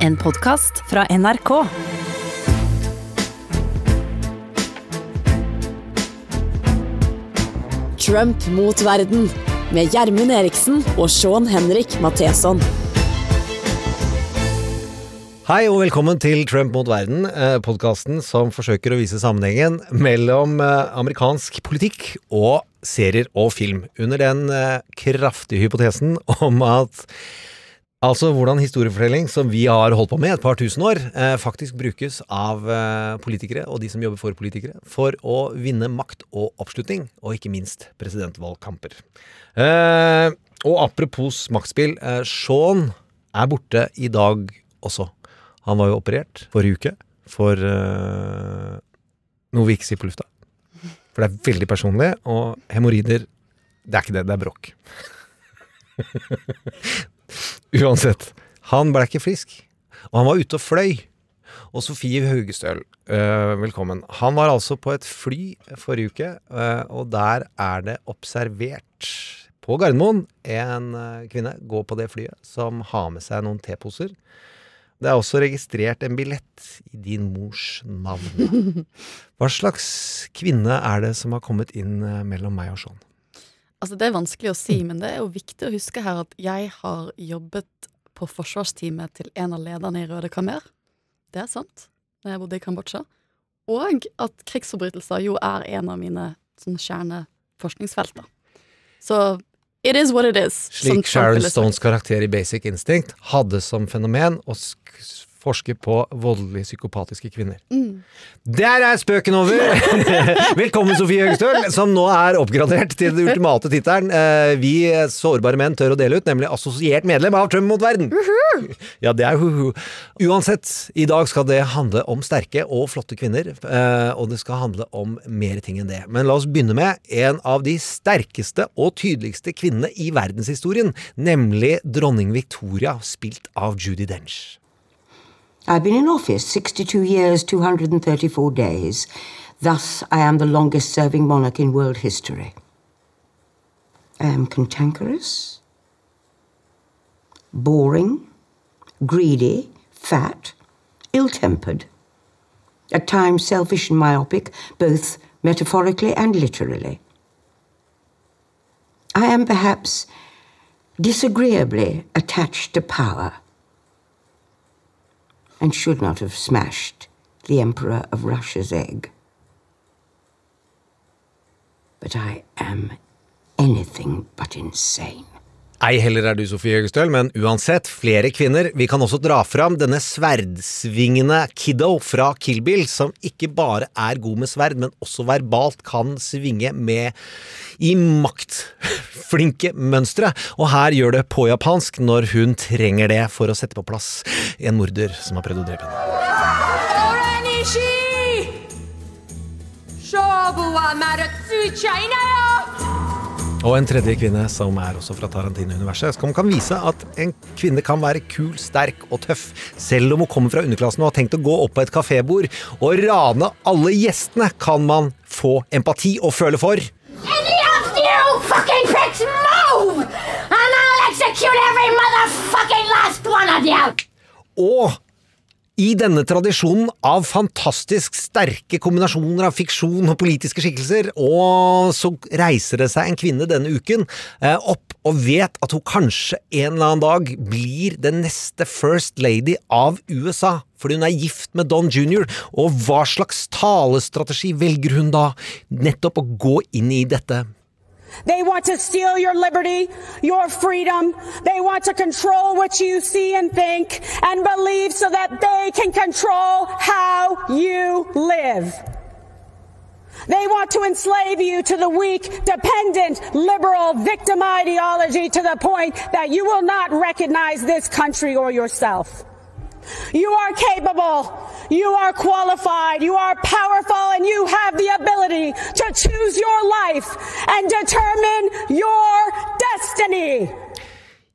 En podkast fra NRK. Trump mot verden med Gjermund Eriksen og Sean Henrik Matheson. Hei og velkommen til Trump mot verden, podkasten som forsøker å vise sammenhengen mellom eh, amerikansk politikk og serier og film, under den eh, kraftige hypotesen om at Altså hvordan historiefortelling, som vi har holdt på med et par tusen år, eh, faktisk brukes av eh, politikere og de som jobber for politikere, for å vinne makt og oppslutning, og ikke minst presidentvalgkamper. Eh, og apropos maktspill, eh, Sean er borte i dag også. Han var jo operert forrige uke for eh, noe vi ikke sier på lufta. For det er veldig personlig, og hemoroider Det er ikke det, det er brokk. Uansett. Han ble ikke frisk. Og han var ute og fløy. Og Sofie Haugestøl, øh, velkommen. Han var altså på et fly forrige uke, øh, og der er det observert på Gardermoen en øh, kvinne gå på det flyet som har med seg noen teposer. Det er også registrert en billett i din mors navn. Hva slags kvinne er det som har kommet inn mellom meg og Sean? Altså, det er vanskelig å si, men det er jo viktig å huske her at jeg har jobbet på forsvarsteamet til en av lederne i Røde Kamer. Det er sant. da jeg bodde i Kambodsja. Og at krigsforbrytelser jo er en av mine sånn kjerneforskningsfelter. Så it is what it is. Slik Sharon. Stones karakter i Basic Instinct hadde som fenomen å sk forske på voldelige psykopatiske kvinner. Mm. Der er spøken over! Velkommen, Sofie Høgestøl, som nå er oppgradert til den ultimate tittelen eh, vi sårbare menn tør å dele ut, nemlig assosiert medlem av Trump mot verden. Ja, det er hu-hu. Uansett, i dag skal det handle om sterke og flotte kvinner, eh, og det skal handle om mer ting enn det. Men la oss begynne med en av de sterkeste og tydeligste kvinnene i verdenshistorien, nemlig dronning Victoria, spilt av Judi Dench. I've been in office 62 years, 234 days. Thus, I am the longest serving monarch in world history. I am cantankerous, boring, greedy, fat, ill tempered, at times selfish and myopic, both metaphorically and literally. I am perhaps disagreeably attached to power and should not have smashed the Emperor of Russia's egg. But I am anything but insane. Ei heller er du Sofie Høgestøl, men uansett, flere kvinner. Vi kan også dra fram denne sverdsvingende Kiddo fra Kill Bill, som ikke bare er god med sverd, men også verbalt kan svinge med i maktflinke mønstre. Og her gjør det på japansk når hun trenger det for å sette på plass en morder som har prøvd å drepe henne. Og en tredje kvinne som er også fra Tarantino-universet, som kan vise at en kvinne kan være kul, sterk og tøff, selv om hun kommer fra underklassen og har tenkt å gå opp på et kafébord. Og rane alle gjestene, kan man få empati og føle for. Any of you fucking pricks move! And I'll execute every motherfucking last one of you! Og i denne tradisjonen av fantastisk sterke kombinasjoner av fiksjon og politiske skikkelser, og så reiser det seg en kvinne denne uken eh, opp og vet at hun kanskje en eller annen dag blir den neste First Lady av USA. Fordi hun er gift med Don jr., og hva slags talestrategi velger hun da nettopp å gå inn i dette? They want to steal your liberty, your freedom. They want to control what you see and think and believe so that they can control how you live. They want to enslave you to the weak, dependent, liberal, victim ideology to the point that you will not recognize this country or yourself. You are capable. You are qualified. You are powerful and you have the ability to choose your life and determine your destiny.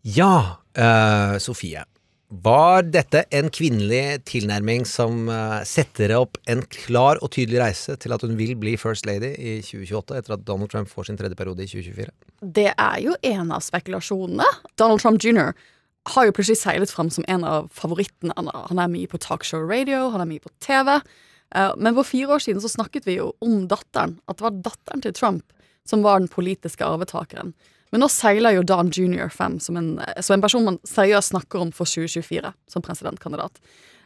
Ja, uh, Sofie. Var dette en kvinnelig tilnærming som eh, setter opp en klar og tydelig reise til at hun vil bli First Lady i 2028, etter at Donald Trump får sin tredje periode i 2024? Det er jo en av spekulasjonene. Donald Trump jr. har jo plutselig seilet frem som en av favorittene. Han er- er mye på talkshow radio, han er mye på TV. Eh, Men for fire år siden så snakket vi jo om datteren. At det var datteren til Trump som var den politiske arvetakeren. Men nå seiler jo Don Junior 5 som en, som en person man seriøst snakker om for 2024 som presidentkandidat.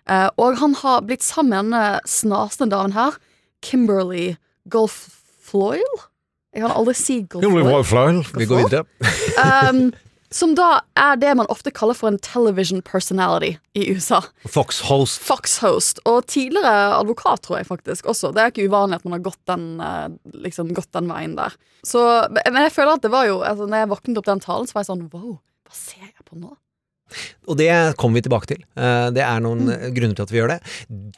Eh, og han har blitt sammen med denne snasende damen her, Kimberly Golf Floyle. Jeg kan aldri si Golf Floyle. Vi går videre. Um, som da er det man ofte kaller for en television personality i USA. Fox Host. Fox-host. Og tidligere advokat, tror jeg faktisk også. Det er ikke uvanlig at man har gått den, eh, liksom, gått den veien der. Så, men jeg føler at det var jo altså, Når jeg våknet opp den talen, så var jeg sånn wow, hva ser jeg på nå? Og det kommer vi tilbake til. Eh, Det er noen mm. grunner til at vi gjør det.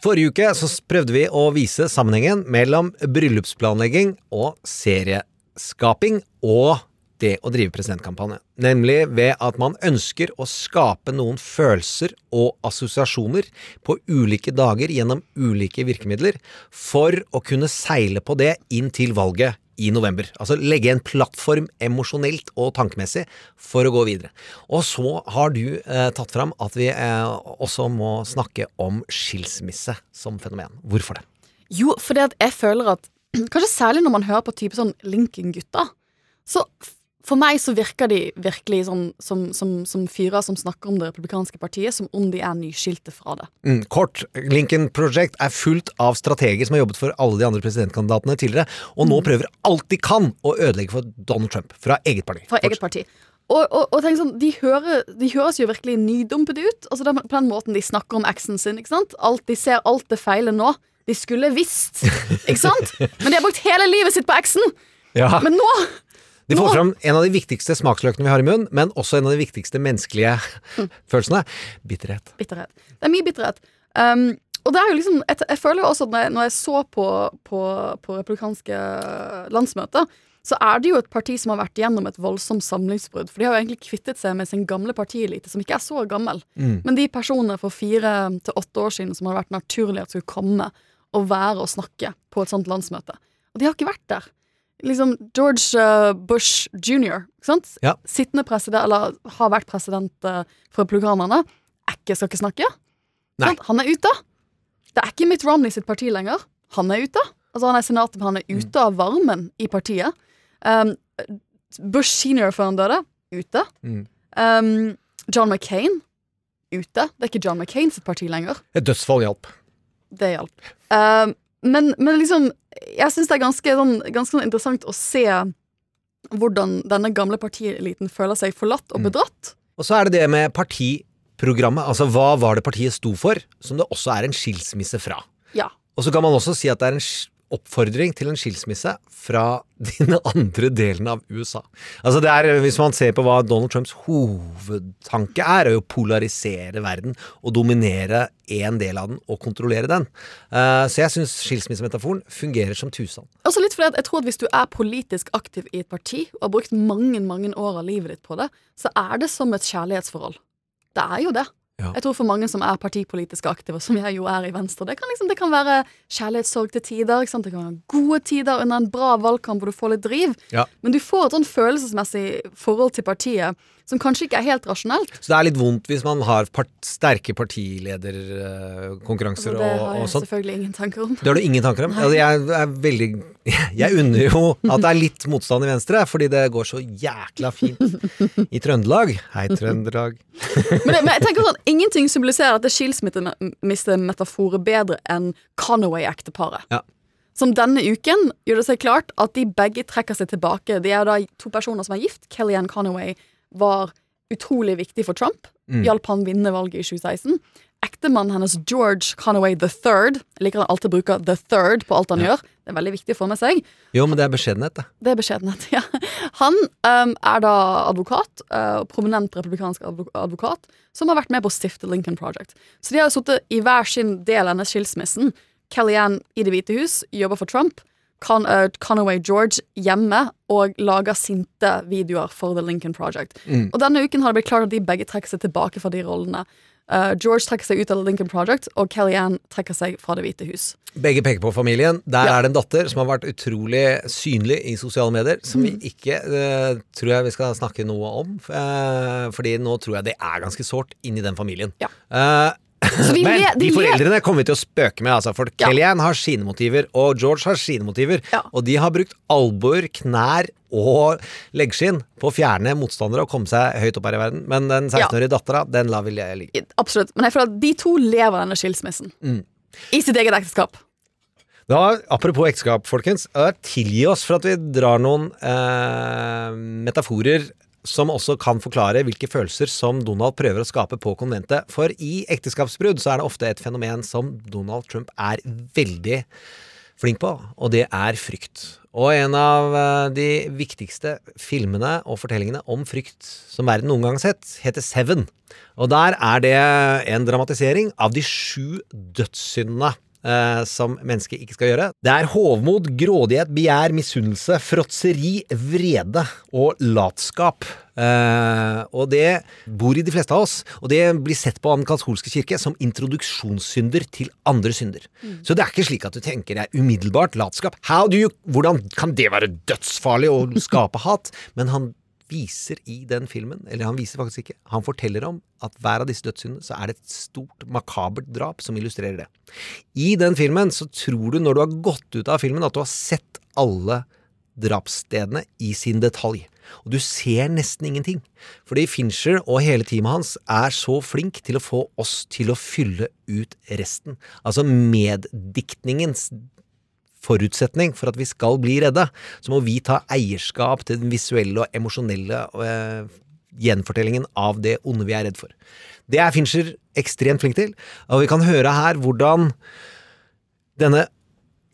Forrige uke så prøvde vi å vise sammenhengen mellom bryllupsplanlegging og serieskaping og det å drive presidentkampanje. Nemlig ved at man ønsker å skape noen følelser og assosiasjoner på ulike dager gjennom ulike virkemidler for å kunne seile på det inn til valget i november. Altså legge en plattform emosjonelt og tankemessig for å gå videre. Og så har du eh, tatt fram at vi eh, også må snakke om skilsmisse som fenomen. Hvorfor det? Jo, fordi at jeg føler at Kanskje særlig når man hører på type sånn Lincoln-gutta. Så for meg så virker de virkelig sånn som, som, som fyrer som snakker om det republikanske partiet, som om de er nyskilte fra det. Mm, kort, Lincoln Project er fullt av strateger som har jobbet for alle de andre presidentkandidatene tidligere, og nå prøver alt de kan å ødelegge for Donald Trump fra eget parti. Fra eget parti. Og, og, og tenk sånn, de, hører, de høres jo virkelig nydumpede ut. Altså den, På den måten de snakker om eksen sin. ikke sant? Alt, de ser alt det feile nå. De skulle visst, ikke sant? Men de har brukt hele livet sitt på eksen! Ja. Men nå De får fram en av de viktigste smaksløkene vi har i munnen, men også en av de viktigste menneskelige følelsene. Bitterhet. Bitterhet. Det er mye bitterhet. Um, og det er jo liksom Jeg, jeg føler jo også at når jeg, når jeg så på, på, på republikanske landsmøter, så er det jo et parti som har vært gjennom et voldsomt samlingsbrudd. For de har jo egentlig kvittet seg med sin gamle partielite, som ikke er så gammel. Men de personene for fire til åtte år siden som har vært naturlig at skulle komme og være og snakke på et sånt landsmøte. Og de har ikke vært der. Liksom George uh, Bush jr.? Ja. Sittende president, eller har vært president uh, for republikanerne, er ikke, skal ikke snakke. Han er ute. Det er ikke Mitt Romney sitt parti lenger. Han er ute. Altså Han er senatet, men han er ute av varmen i partiet. Um, Bush senior før han døde, ute. Mm. Um, John McCain, ute. Det er ikke John McCain sitt parti lenger. Et dødsfall hjalp. Det hjalp. Um, men, men liksom, jeg syns det er ganske, sånn, ganske sånn interessant å se hvordan denne gamle partieliten føler seg forlatt og bedratt. Og så er det det med partiprogrammet. Altså hva var det partiet sto for, som det også er en skilsmisse fra. Ja. Og så kan man også si at det er en oppfordring til en skilsmisse fra den andre delen av USA. Altså det er, Hvis man ser på hva Donald Trumps hovedtanke er, er å polarisere verden og dominere én del av den og kontrollere den. Uh, så jeg syns skilsmissemetaforen fungerer som tusen. Altså litt fordi jeg tror at Hvis du er politisk aktiv i et parti og har brukt mange mange år av livet ditt på det, så er det som et kjærlighetsforhold. Det er jo det. Ja. Jeg tror for mange som er partipolitisk aktive, som jeg jo er i Venstre, det kan, liksom, det kan være kjærlighetssorg til tider. Det kan være gode tider under en bra valgkamp hvor du får litt driv. Ja. Men du får et sånn følelsesmessig forhold til partiet som kanskje ikke er helt rasjonelt. Så det er litt vondt hvis man har part sterke partilederkonkurranser Altså, det har jeg selvfølgelig ingen tanker om. Det har du ingen tanker om? Altså, jeg er veldig Jeg unner jo at det er litt motstand i Venstre, fordi det går så jækla fint i Trøndelag. Hei, Trøndelag. Men, men jeg tenker sånn, ingenting symboliserer dette skilsmissemetaforet bedre enn Conaway-ekteparet. Ja. Som denne uken gjør det seg klart at de begge trekker seg tilbake. De er da to personer som er gift. Kellyanne Conaway var utrolig viktig for Trump. Hjalp han vinne valget i 2016. Ektemannen hennes George Conaway the Third Jeg liker at han alltid bruker the third på alt han gjør. Det er veldig viktig å få med seg. Jo, men det er beskjedenhet, det. Det er beskjedenhet, ja. Han um, er da advokat, uh, prominent republikansk advokat, som har vært med på å stifte Lincoln Project. Så de har sittet i hver sin del av denne skilsmissen. Kellyanne i Det hvite hus jobber for Trump. Con eh, Conaway George hjemme og lager sinte videoer for The Lincoln Project. Og denne uken har det blitt klart at de begge trekker seg tilbake fra de rollene. Uh, George trekker seg ut av The Lincoln Project, og Kellyanne trekker seg fra Det hvite hus. Begge peker på familien. Der Ja. er det en datter som har vært utrolig synlig i sosiale medier, som Mm. vi ikke uh, tror jeg vi skal snakke noe om. Uh, fordi nå tror jeg det er ganske sårt inni den familien. Ja. Vi men le- de foreldrene kommer vi til å spøke med, altså, for Ja. Kellyanne har sine motiver, og George har sine motiver. Ja. Og de har brukt albuer, knær og leggskinn på å fjerne motstandere og komme seg høyt opp her i verden. Men den 16-årige dattera, den lar vi ligge. Absolutt. Men jeg føler at de to lever denne skilsmissen. Mm. I sitt eget ekteskap. Da, apropos ekteskap, folkens. Tilgi oss for at vi drar noen eh, metaforer som også kan forklare hvilke følelser som Donald prøver å skape på konventet. For i ekteskapsbrudd så er det ofte et fenomen som Donald Trump er veldig flink på, og det er frykt. Og en av eh, de viktigste filmene og fortellingene om frykt som verden noen gang har sett, heter Seven. Og der er det en dramatisering av de sju dødssyndene eh, som mennesket ikke skal gjøre. Det er hovmod, grådighet, begjær, misunnelse, fråtseri, vrede og latskap. Eh, og det bor i de fleste av oss, og det blir sett på av den katolske kirke som introduksjonssynder til andre synder. Så det er ikke slik at du tenker det er umiddelbart latskap. How do you, hvordan kan det være dødsfarlig å skape hat? Men han viser i den filmen, eller han viser faktisk ikke, han forteller om at hver av disse dødssyndene så er det et stort, makabert drap som illustrerer det. I den filmen så tror du, når du har gått ut av filmen, at du har sett alle drapsstedene i sin detalj. Og du ser nesten ingenting. Fordi Fincher og hele teamet hans er så flink til å få oss til å fylle ut resten. Altså meddiktningens forutsetning for at vi skal bli redde, så må vi ta eierskap til den visuelle og emosjonelle eh, gjenfortellingen av det onde vi er redd for. Det er Fincher ekstremt flink til, og vi kan høre her hvordan denne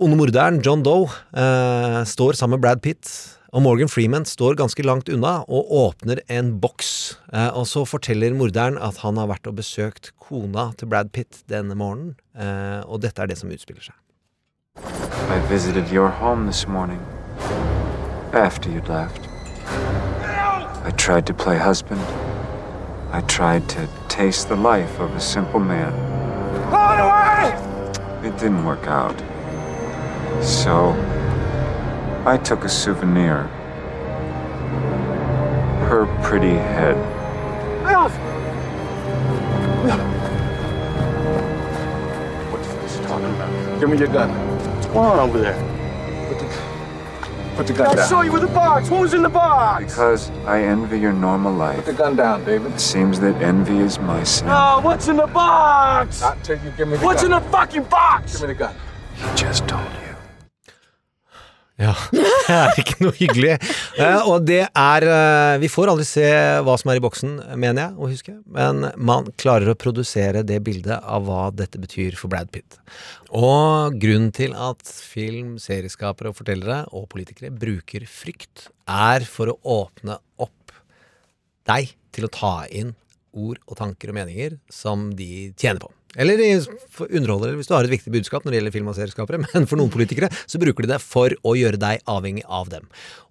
onde morderen, John Doe, eh, står sammen med Brad Pitt. Og Morgan Freeman står ganske langt unna og åpner en boks. Eh, og så forteller morderen at han har vært og besøkt kona til Brad Pitt denne morgenen. Eh, og dette er det som utspiller seg. I visited your home this morning. After you'd left. I tried to play husband. I tried to taste the life of a simple man. It didn't work out. So, I took a souvenir. Her pretty head. What's this talking about? Give me your gun. What's going on over there? Put the, put the gun down. I saw you with the box. What was in the box? Because I envy your normal life. Put the gun down, David. It seems that envy is my sin. Oh, what's in the box? Not till you give me the What's gun. in the fucking box? Give me the gun. He just told you. Ja, det er ikke noe hyggelig. Eh, og det er eh, Vi får aldri se hva som er i boksen, mener jeg å huske, men man klarer å produsere det bildet av hva dette betyr for Brad Pitt. Og grunnen til at film, serieskapere og fortellere og politikere bruker frykt, er for å åpne opp deg til å ta inn ord og tanker og meninger som de tjener på. Eller for- underholder hvis du har et viktig budskap når det gjelder film- og serieskapere, men for noen politikere så bruker de det for å gjøre deg avhengig av dem.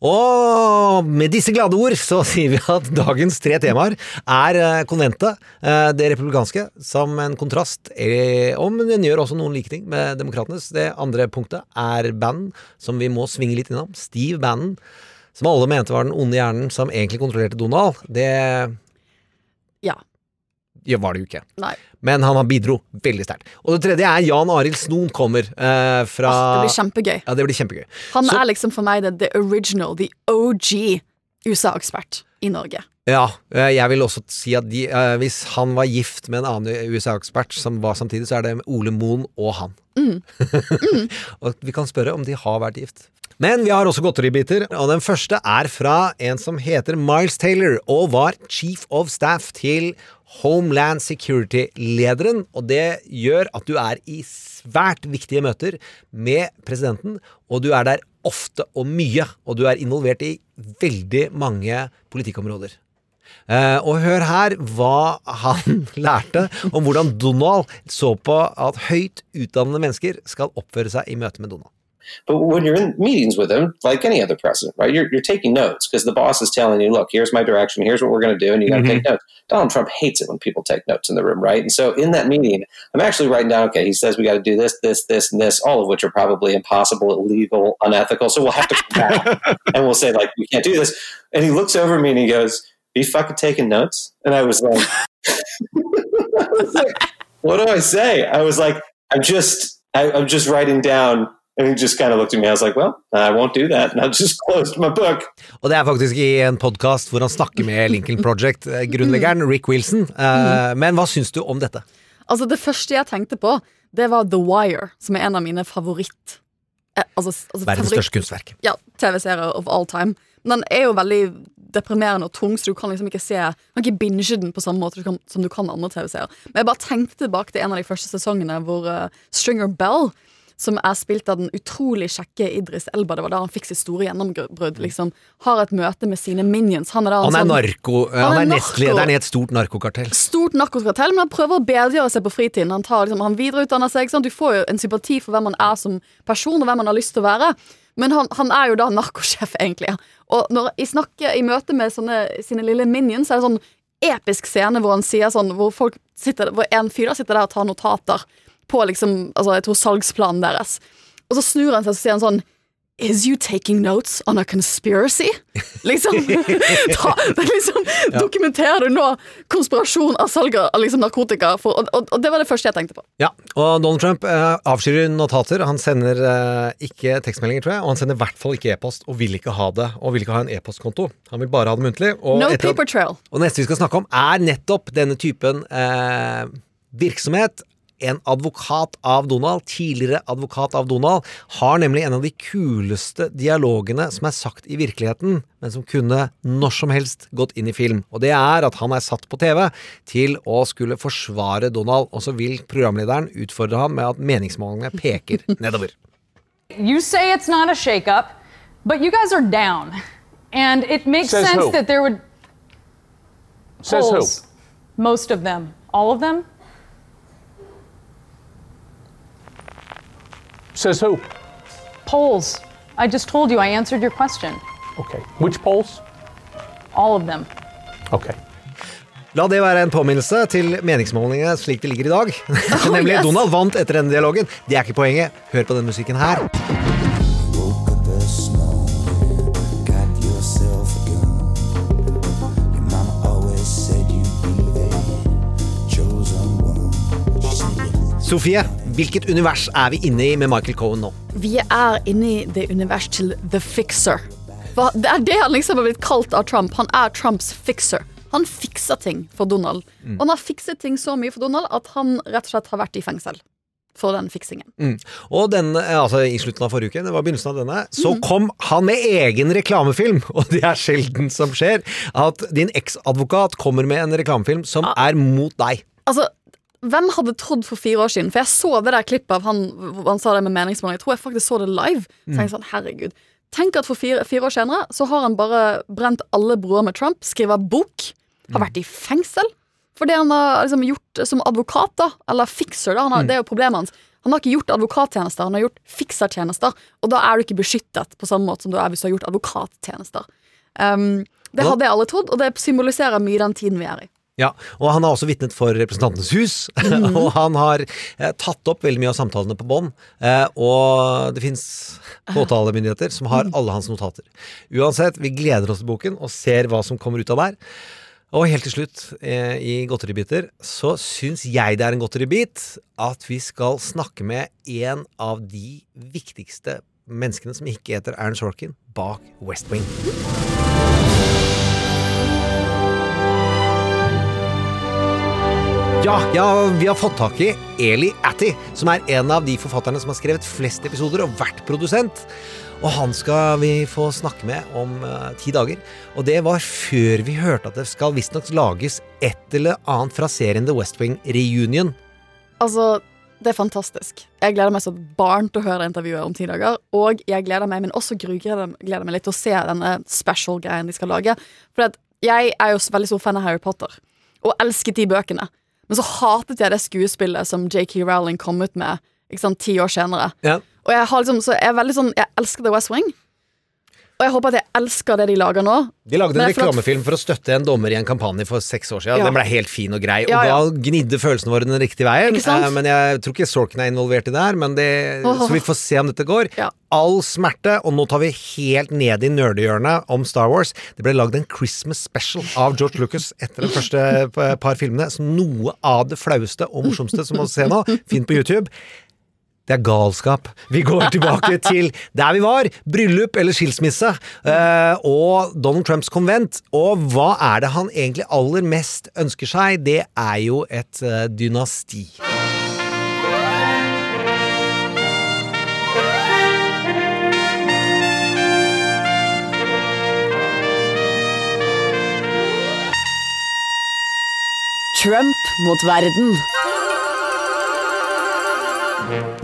Og med disse glade ord så sier vi at dagens tre temaer er eh, konventet, eh, det republikanske, som en kontrast, eh, om den gjør også noen like ting med demokratenes. Det andre punktet er band, som vi må svinge litt innom. Steve Bannon, som alle mente var den onde hjernen som egentlig kontrollerte Donald. Det Ja. Ja, var det jo ikke. Nei. Men han har bidro veldig sterkt. Og det tredje er Jan Arild Snoen kommer eh, fra Ah, det blir kjempegøy. Ja, det blir kjempegøy. Han Så- er liksom for meg the, the original, the OG USA-ekspert i Norge. Ja, eh, jeg vil også si at de, eh, hvis han var gift med en annen USA-ekspert som var samtidig, så er det Ole Moen og han. Mm. og vi kan spørre om de har vært gift. Men vi har også godteribiter, og den første er fra en som heter Miles Taylor, og var chief of staff til Homeland Security-lederen. Og det gjør at du er i svært viktige møter med presidenten, og du er der ofte og mye, og du er involvert i veldig mange politikkområder. Uh, og hør her hva han lærte om hvordan Donald så på at høyt utdannede mennesker skal oppføre seg i møte med Donald. But when you're in meetings with him, like any other president, right, you're, you're taking notes because the boss is telling you, look, here's my direction, here's what we're going to do, and you got to Mhm. take notes. Donald Trump hates it when people take notes in the room, right? And so in that meeting, I'm actually writing down, okay, he says we got to do this, this, this, and this, all of which are probably impossible, illegal, unethical. So we'll have to come back and we'll say, like, we can't do this. And he looks over me and he goes, Are you fucking taking notes? And I was like, I was like, What do I say? I was like, I'm just, I, I'm just writing down. And he just kind of looked at me. I was like, Well, I won't do that. And I just closed my book. Og det er faktisk i en podkast hvor han snakker med Lincoln Project-grunnleggeren Rick Wilson. Eh, Men hva syns du om dette? Altså, det første jeg tenkte på, det var The Wire, som er en av mine favoritt... eh, Altså, altså Verdens største kunstverk. Ja, TV-serier of all time. Men den er jo veldig deprimerende og tung, så du kan liksom ikke se Du kan ikke binge den på samme måte som du kan andre TV-serier. Men jeg bare tenkte tilbake til en av de første sesongene hvor uh, Stringer Bell, som er spilt av den utrolig kjekke Idris Elba, det var da han fikk sitt store gjennombrudd, liksom, har et møte med sine minions. Han er, da Han er sånn- narko... Han Han er er nestlederen i et stort narkokartell. stort narkokartell, men han prøver å bedre seg på fritiden. Han, tar, liksom, han videreutdanner seg. Sånn. Du får jo en sympati for hvem han er som person, og hvem han har lyst til å være. Men han, han er jo da narkosjef, egentlig. Og når jeg snakker i møte med sånne, sine lille minions, er det sånn episk scene hvor han sier sånn Hvor folk sitter, hvor en fyr sitter der og tar notater på liksom, altså jeg tror salgsplanen deres. Og så snur han seg og sier han sånn Is you taking notes on a conspiracy? Liksom. Ta, liksom liksom Dokumenterer du nå konspirasjon av salg av liksom narkotika? For, og, og, og det var det første jeg tenkte på. Ja, og Donald Trump eh, avskyr notater. Han sender eh, ikke tekstmeldinger, tror jeg, og han sender i hvert fall ikke e-post, og vil ikke ha det, og vil ikke ha en e-postkonto. Han vil bare ha det muntlig. Og, No etter paper trail. og neste vi skal snakke om, er nettopp denne typen eh, virksomhet. En advokat av Donald, tidligere advokat av Donald, har nemlig en av de kuleste dialogene som er sagt i virkeligheten, men som kunne når som helst gått inn i film. Og det er at han er satt på TV til å skulle forsvare Donald, og så vil programlederen utfordre ham med at meningsmålingene peker nedover. You say it's not a shakeup, but you guys are down. And it makes Says sense who? that there would. Says who? polls, Most of them. All of them? Says who? Polls. I just told you I answered your question. Okay. Which polls? All of them. Okay. La det være en påminnelse til meningsmålingene slik de ligger i dag. Nemlig yes. Donald vant etter denne dialogen. Det er ikke poenget. Hør på den musikken her. Sofie, hvilket univers er vi inne i med Michael Cohen nå? Vi er inne i det univers til The Fixer. Det er det han liksom har blitt kalt av Trump. Han er Trumps fixer. Han fikser ting for Donald. Og han har fikset ting så mye for Donald at han rett og slett har vært i fengsel for den fiksingen. Mm. Og den, altså i slutten av forrige uke, det var begynnelsen av denne, så kom han med egen reklamefilm. Og det er sjelden som skjer, at din eksadvokat kommer med en reklamefilm som er mot deg. Altså, hvem hadde trodd for fire år siden? For jeg så det der klippet av han han sa det med meningsmåling. Jeg tror jeg faktisk så det live. Så jeg sånn, herregud Tenk at for fire, fire år senere så har han bare brent alle broer med Trump, skrevet bok, har vært i fengsel. For det han har liksom gjort som advokat, da, eller fixer, da, han har, det er jo problemet hans. Han har ikke gjort advokattjenester, han har gjort fiksertjenester. Og da er du ikke beskyttet på samme måte som du er hvis du har gjort advokattjenester. Um, det hadde jeg aldri trodd, og det symboliserer mye den tiden vi er i. Ja, og han har også vitnet for Representantenes hus, og han har eh, tatt opp veldig mye av samtalene på bånd. Eh, og det fins påtalemyndigheter som har alle hans notater. Uansett, vi gleder oss til boken og ser hva som kommer ut av der. Og helt til slutt, eh, i godteribiter, så syns jeg det er en godteribit at vi skal snakke med en av de viktigste menneskene som ikke heter Aaron Sorkin, bak West Wing. Ja, ja, vi har fått tak i Eli Atty, som er en av de forfatterne som har skrevet flest episoder og vært produsent. Og han skal vi få snakke med om uh, ti dager. Og det var før vi hørte at det skal visstnok lages et eller annet fra serien The West Wing Reunion. Altså, det er fantastisk. Jeg gleder meg som barn til å høre intervjuet om ti dager. Og jeg gleder meg, men også grugleder gleder meg litt til å se denne special-greien de skal lage. For jeg er jo veldig stor fan av Harry Potter, og elsket de bøkene. Men så hatet jeg det skuespillet som J.K. Rowling kom ut med ikke sant, ti år senere. Ja. Og jeg har liksom, så jeg er veldig sånn Jeg elsker The West Wing. Og jeg håper at jeg elsker det de lager nå. De lagde en reklamefilm for å støtte en dommer i en kampanje for seks år siden. Ja. Den ble helt fin og grei, og Ja, ja. da gnidde følelsene våre den riktige veien. Eh, Men jeg tror ikke Sorken er involvert i det her, men det, så vi får se om dette går. All smerte, og nå tar vi helt ned i nerdehjørnet om Star Wars. Det ble lagd en Christmas special av George Lucas etter de første par filmene, så noe av det flaueste og morsomste som man ser nå, fint på YouTube. Det er galskap. Vi går tilbake til der vi var. Bryllup eller skilsmisse. eh, og Donald Trumps konvent. Og hva er det han egentlig aller mest ønsker seg? Det er jo et eh, dynasti. Trump mot verden.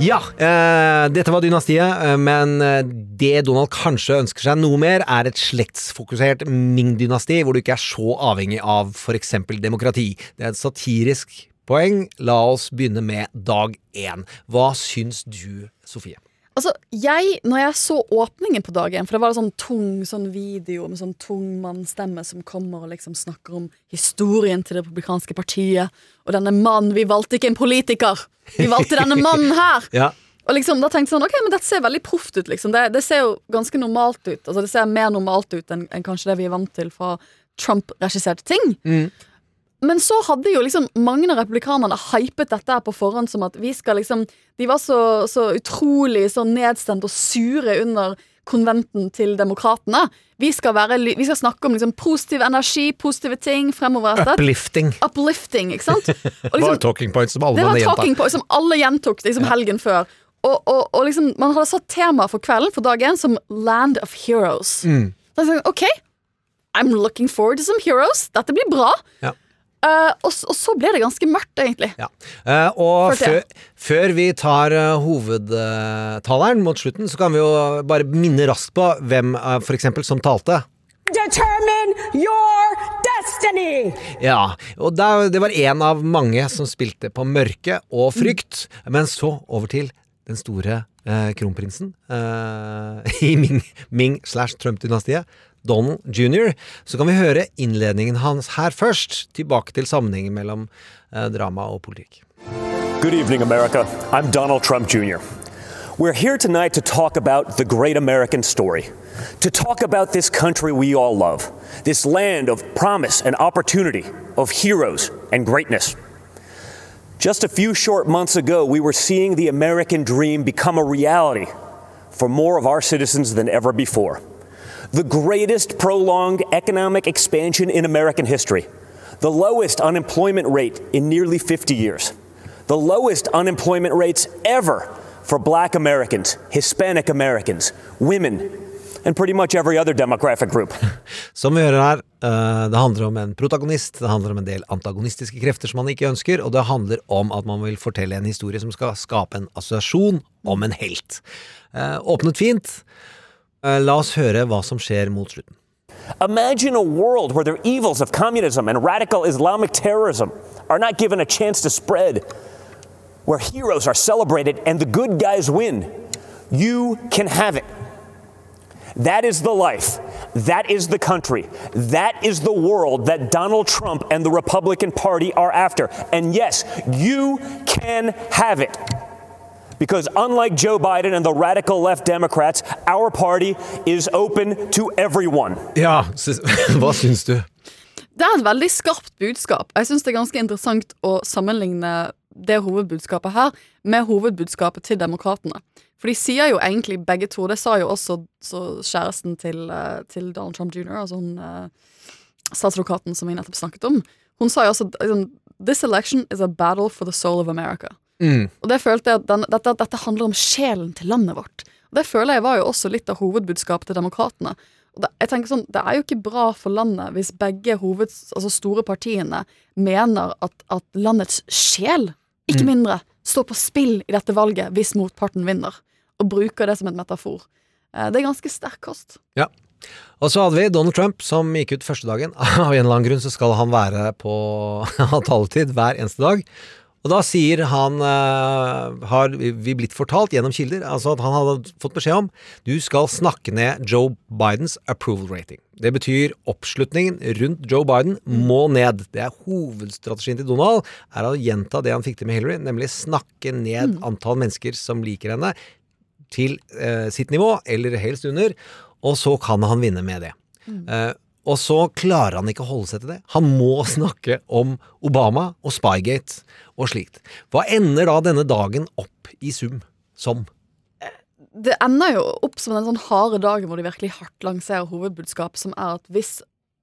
Ja, eh, dette var dynastiet, eh, men eh, det Donald kanskje ønsker seg noe mer, er et slektsfokusert Ming-dynasti, hvor du ikke er så avhengig av f.eks. demokrati. Det er et satirisk poeng. La oss begynne med dag én. Hva syns du, Sofie? Altså, jeg, når jeg så åpningen på dagen, for det var en sånn tung sånn video med sånn tung mannstemme som kommer og liksom snakker om historien til det republikanske partiet, og denne mannen Vi valgte ikke en politiker! Vi valgte denne mannen her! Ja. Og liksom, da tenkte jeg sånn, ok, men dette ser veldig proft ut, liksom. Det, det ser jo ganske normalt ut. Altså, det ser mer normalt ut enn enn kanskje det vi er vant til fra Trump-regisserte ting. Men så hadde jo liksom mange av republikanerne hypet dette her på forhånd som at vi skal liksom De var så, så utrolig så nedstemt og sure under konventen til demokratene. Vi vi skal snakke om liksom positiv energi, positive ting fremoverrettet. Uplifting. Uplifting, ikke sant? Og Det var talking points som alle det var talking points som alle gjentok liksom helgen før. Og, og, og liksom, man hadde satt tema for kvelden for dag én som Land of Heroes. Mm. Da jeg, ok, I'm looking forward to some heroes. Dette blir bra. Ja. Eh, og, og så ble det ganske mørkt, egentlig. Ja. Uh, og før, før vi tar uh, hovedtaleren mot slutten, så kan vi jo bare minne raskt på hvem uh, for eksempel som talte. Determine your destiny. Ja, og da, det var en av mange som spilte på mørke og frykt, men så over til den store kronprinsen eh, i Ming, Ming slash Trump-dynastiet, Donald jr. Så kan vi høre innledningen hans her først, tilbake til sammenhengen mellom eh, drama og politikk. Good evening, America. I'm Donald Trump Jr. We're here tonight to talk about the great American story, to talk about this country we all love, this land of promise and opportunity, of heroes and greatness. Just a few short months ago, we were seeing the American dream become a reality for more of our citizens than ever before. The greatest prolonged economic expansion in American history, the lowest unemployment rate in nearly 50 years, the lowest unemployment rates ever for black Americans, Hispanic Americans, women, and pretty much every other demographic group. Som vi hører her, eh, det handler om en protagonist, det handler om en del antagonistiske krefter som man ikke ønsker, og det handler om at man vil fortelle en historie som skal skape en assosiasjon om en helt. Eh, åpnet fint. Eh, la oss høre hva som skjer mot slutten. Imagine a world where the evils of communism and radical Islamic terrorism are not given a chance to spread, where heroes are celebrated and the good guys win. You can have it. That is the life. That is the country. That is the world that Donald Trump and the Republican Party are after. And yes, you can have it. Because unlike Joe Biden and the radical left Democrats, our party is open to everyone. Ja, hva syns du? Det er et veldig skarpt budskap. Jeg syns det er ganske interessant å sammenligne det hovedbudskapet her med hovedbudskapet til demokratene. For de sier jo egentlig begge to, det sa jo også så kjæresten til, eh, til Donald Trump jr., altså hun eh, statsadvokaten som vi nettopp snakket om. Hun sa jo også liksom, This election is a battle for the soul of America. Mm. Og det følte jeg at den, dette, dette handler om sjelen til landet vårt. Og det føler jeg var jo også litt av hovedbudskapet til demokratene. Og det, jeg tenker sånn, det er jo ikke bra for landet hvis begge hoveds, altså store partiene mener at, at landets sjel, ikke Mm. mindre, står på spill i dette valget hvis motparten vinner. Og bruker det som et metafor. Eh, Det er ganske sterk kost. Ja. Og så hadde vi Donald Trump som gikk ut første dagen. Av en eller annen grunn så skal han være på taletid hver eneste dag. Og da sier han, uh, har vi blitt fortalt gjennom kilder, altså at han hadde fått beskjed om du skal snakke ned Joe Bidens approval rating. Det betyr oppslutningen rundt Joe Biden må ned. Det er hovedstrategien til Donald, er å gjenta det han fikk til med Hillary, nemlig snakke ned antall mennesker som liker henne, til uh, sitt nivå, eller helst under, og så kan han vinne med det. Eh, og så klarer han ikke å holde seg til det. Han må snakke om Obama og Spygate og slikt. Hva ender da denne dagen opp i sum som? Det ender jo opp som den sånn harde dagen hvor de virkelig hardt lanserer hovedbudskap, som er at hvis,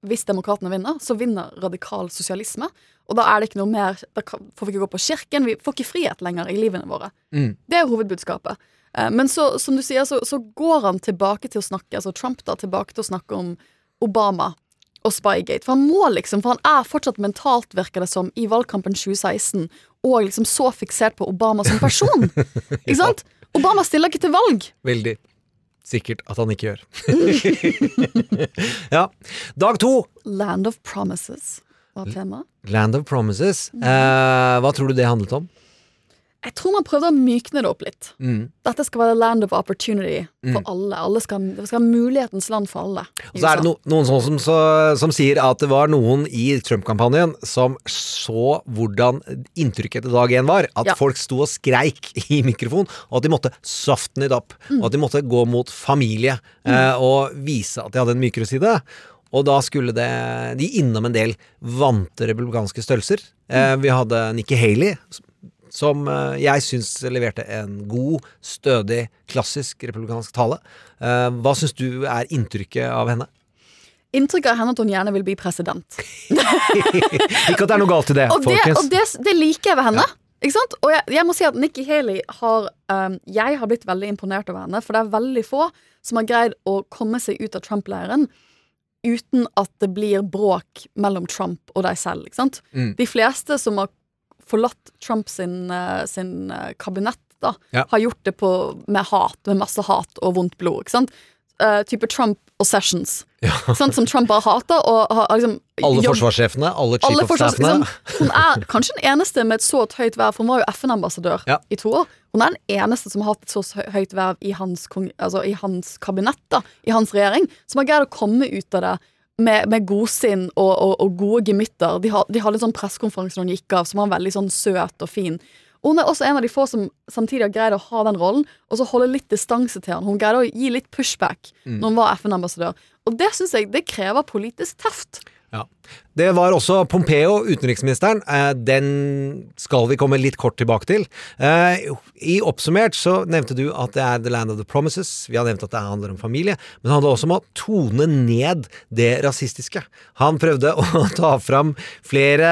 hvis demokratene vinner, så vinner radikal sosialisme. Og da er det ikke noe mer Da får vi ikke gå på kirken, vi får ikke frihet lenger i livene våre. Mm. Det er hovedbudskapet. Eh, Men så, som du sier, så, så går han tilbake til å snakke, altså Trump da, tilbake til å snakke om Obama og Spygate. For han må liksom, for han er fortsatt mentalt, virker det som, i valgkampen 2016, og liksom så fiksert på Obama som person. Ikke sant? Obama stiller ikke til valg. Veldig sikkert at han ikke gjør. ja. Dag to. Land of Promises var temaet. Land of Promises. Eh, hva tror du det handlet om? Jeg tror man prøvde å mykne det opp litt. Mm. Dette skal være land of opportunity for Mm. alle. alle skal, det skal være mulighetens land for alle. Og så er det no, noen sånn som, så, som sier at det var noen i Trump-kampanjen som så hvordan inntrykket etter dag én var. At Ja. folk sto og skreik i mikrofon, og at de måtte soften it up. Mm. Og at de måtte gå mot familie eh, og vise at de hadde en mykere side. Og da skulle det de innom en del vante republikanske størrelser. Eh, vi hadde Nikki Haley, som eh, jeg syns leverte en god, stødig, klassisk republikansk tale. Eh, hva syns du er inntrykket av henne? Inntrykket av henne at hun gjerne vil bli president. Ikke at det er noe galt i det, og det, folkens. og det, det liker jeg ved henne. Ikke sant? Og jeg, jeg må si at Nikki Haley har um, Jeg har blitt veldig imponert over henne, for det er veldig få som har greid å komme seg ut av Trump-leiren uten at det blir bråk mellom Trump og deg selv. Ikke sant? Mm. De fleste som har forlatt Trump sin, eh, sin eh, kabinett, da, Ja. har gjort det på, med hat, med masse hat og vondt blod. Ikke sant? Uh, type Trump og Sessions. Sant? Som Trump har, har liksom Alle forsvarssjefene, alle chief of staffene. liksom, Hun er kanskje den eneste med et så høyt verv, for hun var jo FN-ambassadør Ja. i to år. Hun er den eneste som har hatt et så høyt verv i hans, altså i hans kabinett, da, i hans regjering, som har greid å komme ut av det med, med godsinn og, og, og gode gemytter. De, de hadde sånn pressekonferanse hun gikk av, som var veldig sånn søt og fin. Og hun er også en av de få som samtidig har greid å ha den rollen, og så holde litt distanse til han. Hun greide å gi litt pushback Mm. når hun var FN-ambassadør. Og det syns jeg det krever politisk teft. Ja. Det var også Pompeo, utenriksministeren. Eh, Den skal vi komme litt kort tilbake til. Eh, I oppsummert så nevnte du at det er The Land of the Promises. Vi har nevnt at det handler om familie, men det handler også om å tone ned det rasistiske. Han prøvde å ta fram flere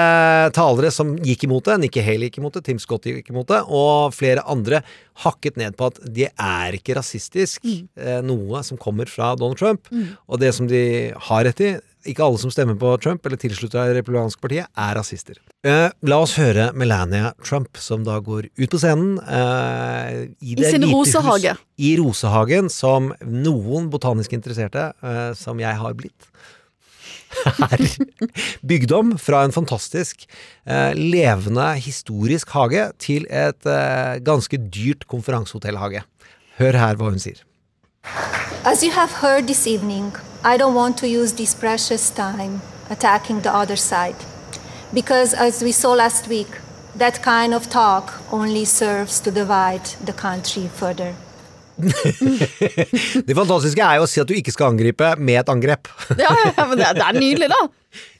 talere som gikk imot det. Nikki Haley gikk imot det, Tim Scott gikk imot det, og flere andre hakket ned på at det er ikke rasistisk, eh, noe som kommer fra Donald Trump. Mm. Og det som de har rett i, ikke alle som stemmer på Trump eller tilslutter seg republikanske partiet, er rasister. Eh, la oss høre Melania Trump, som da går ut på scenen eh, i, I sin rosehage. I rosehagen, som noen botanisk interesserte, eh, som jeg har blitt, er bygd om fra en fantastisk, eh, levende, historisk hage til et eh, ganske dyrt konferansehotellhage. Hør her hva hun sier. As you have heard this evening, I don't want to use this precious time attacking the other side. Because, as we saw last week, that kind of talk only serves to divide the country further. Det fantastiske er jo å si at du ikke skal angripe med et angrep. Ja, ja, men det, det er nydelig, da.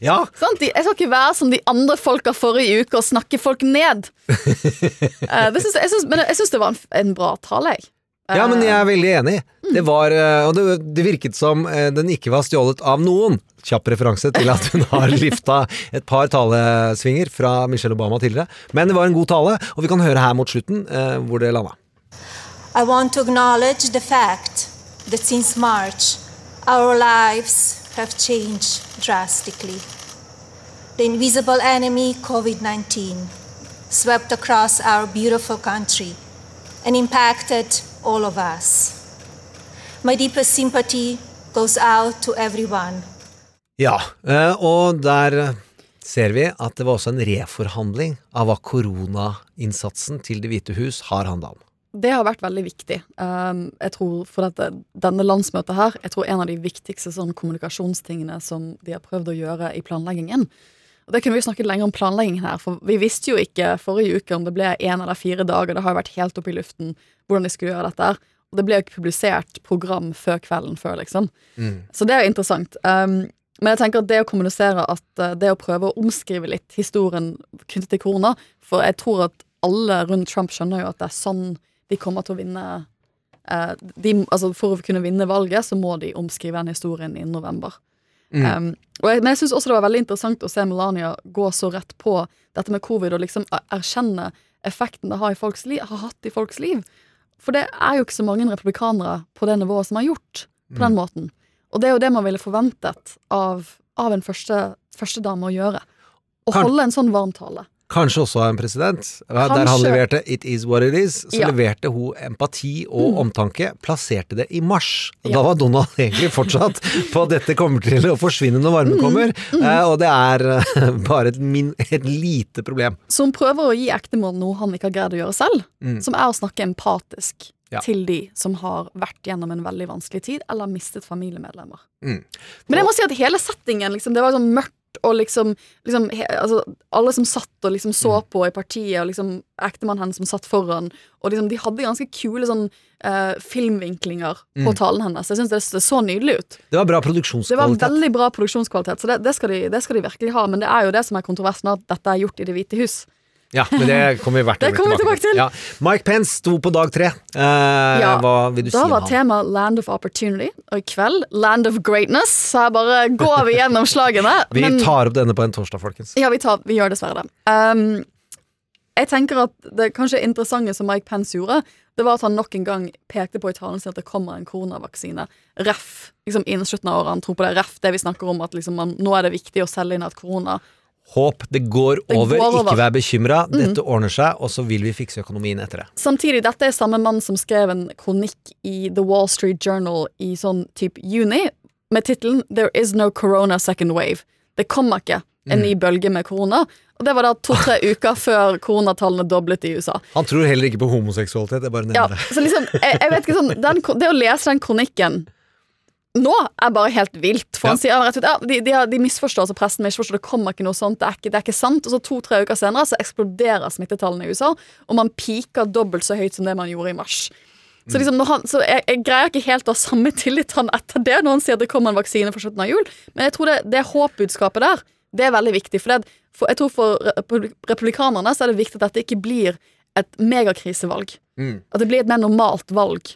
Ja. Sant? Jeg skal ikke være som de andre folka forrige uke og snakke folk ned. uh, det synes jeg syns det var en, en bra tale, jeg. Ja, men jeg er veldig enig. Det var, eh, og det, det virket som eh, den ikke var stjålet av noen. Kjapp referanse til at hun har lifta et par talesvinger fra Michelle Obama tidligere. Men det var en god tale, og vi kan høre her mot slutten eh, hvor det landa. I want to acknowledge the fact that since March, our lives have changed drastically. The invisible enemy, COVID 19, swept across our beautiful country and impacted all of us. My deepest sympathy goes out to everyone Ja, eh, og der eh, ser vi at det var også en reforhandling av hva koronainnsatsen til Det hvite hus har handla om. Det har vært veldig viktig. Um, jeg tror for dette, denne landsmøtet her, jeg tror en av de viktigste sånn kommunikasjonstingene som de har prøvd å gjøre i planleggingen. Og Det kunne vi snakket lenger om planleggingen her, for vi visste jo ikke forrige uke om det ble én eller fire dager. Det har jo vært helt oppe i luften hvordan de skulle gjøre dette. her. Og det ble jo ikke publisert program før kvelden før, liksom. Mm. Så det er jo interessant. Um, men jeg tenker at det å kommunisere at uh, det å prøve å omskrive litt historien knyttet til korona For jeg tror at alle rundt Trump skjønner jo at det er sånn de kommer til å vinne uh, de, altså For å kunne vinne valget, så må de omskrive den historien i november. Mm. Um, jeg, men jeg syns også det var veldig interessant å se Melania gå så rett på dette med covid og liksom er- erkjenne effekten det har, i folks li har hatt i folks liv. For det er jo ikke så mange republikanere på det nivået som har gjort på den Mm. måten. Og det er jo det man ville forventet av, av en første, førstedame å gjøre. Å holde en sånn varm tale. Kanskje også en president. Der han leverte 'It is what it is', så Ja. leverte hun empati og Mm. omtanke. Plasserte det i mars. Ja. Da var Donald egentlig fortsatt på at dette kommer til å forsvinne når varmen Mm, kommer. mm. Eh, og det er eh, bare et, min, et lite problem. Så hun prøver å gi ektemål noe han ikke har greid å gjøre selv. Mm. Som er å snakke empatisk Ja. til de som har vært gjennom en veldig vanskelig tid, eller mistet familiemedlemmer. Mm. Men jeg må si at hele settingen, liksom, det var sånn mørkt, og liksom, liksom he, altså, Alle som satt og liksom så Mm. på i partiet, og liksom ektemannen hennes som satt foran, og liksom, de hadde ganske kule sånn uh, filmvinklinger på Mm. talen hennes. Jeg syns det, det så nydelig ut. Det var bra produksjonskvalitet. Det var veldig bra produksjonskvalitet, så det, det, skal de, det skal de virkelig ha. Men det er jo det som er kontroversen, at dette er gjort i Det hvite hus. Ja, men det kommer vi hvert Det øyeblikk kommer tilbake til. Ja. Mike Pence sto på dag tre. Eh, Ja, hva vil du si da var temaet tema Land of Opportunity, og i kveld Land of Greatness. Så her bare går vi gjennom slagene. Vi men- tar opp denne på en torsdag, folkens. Ja, vi, tar, vi gjør dessverre det. Um, jeg tenker at det kanskje interessante som Mike Pence gjorde, det var at han nok en gang pekte på i talen sin at det kommer en koronavaksine. Ref. Liksom innen slutten av året. Han tror på det. Ref. Det vi snakker om, at liksom man, nå er det viktig å selge inn at korona Håp, det går Det over, går over. ikke vær bekymra. Mm. Dette ordner seg, og så vil vi fikse økonomien etter det. Samtidig, dette er samme mann som skrev en kronikk i The Wall Street Journal i sånn type juni, med tittelen 'There is no corona second wave'. Det kommer ikke en Mm. ny bølge med korona. Og det var da to-tre uker før koronatallene doblet i USA. Han tror heller ikke på homoseksualitet. Jeg bare nevner Ja, det. så liksom, jeg, jeg vet ikke sånn den, Det å lese den kronikken nå er bare helt vilt. For han sier rett ut, ja, de, de, de misforstår, altså pressen misforstår, det kommer ikke noe sånt, det er ikke, det er ikke sant. Og så to-tre uker senere så eksploderer smittetallene i USA, og man piker dobbelt så høyt som det man gjorde i mars. Så, liksom når han, så jeg, jeg greier ikke helt å ha samme tillit til han etter det, når han sier at det kommer en vaksine for slutten av jul, men jeg tror det, det håpbudskapet der, det er veldig viktig. For, det, for jeg tror for republikanerne så er det viktig at dette ikke blir et megakrisevalg. Mm. At det blir et mer normalt valg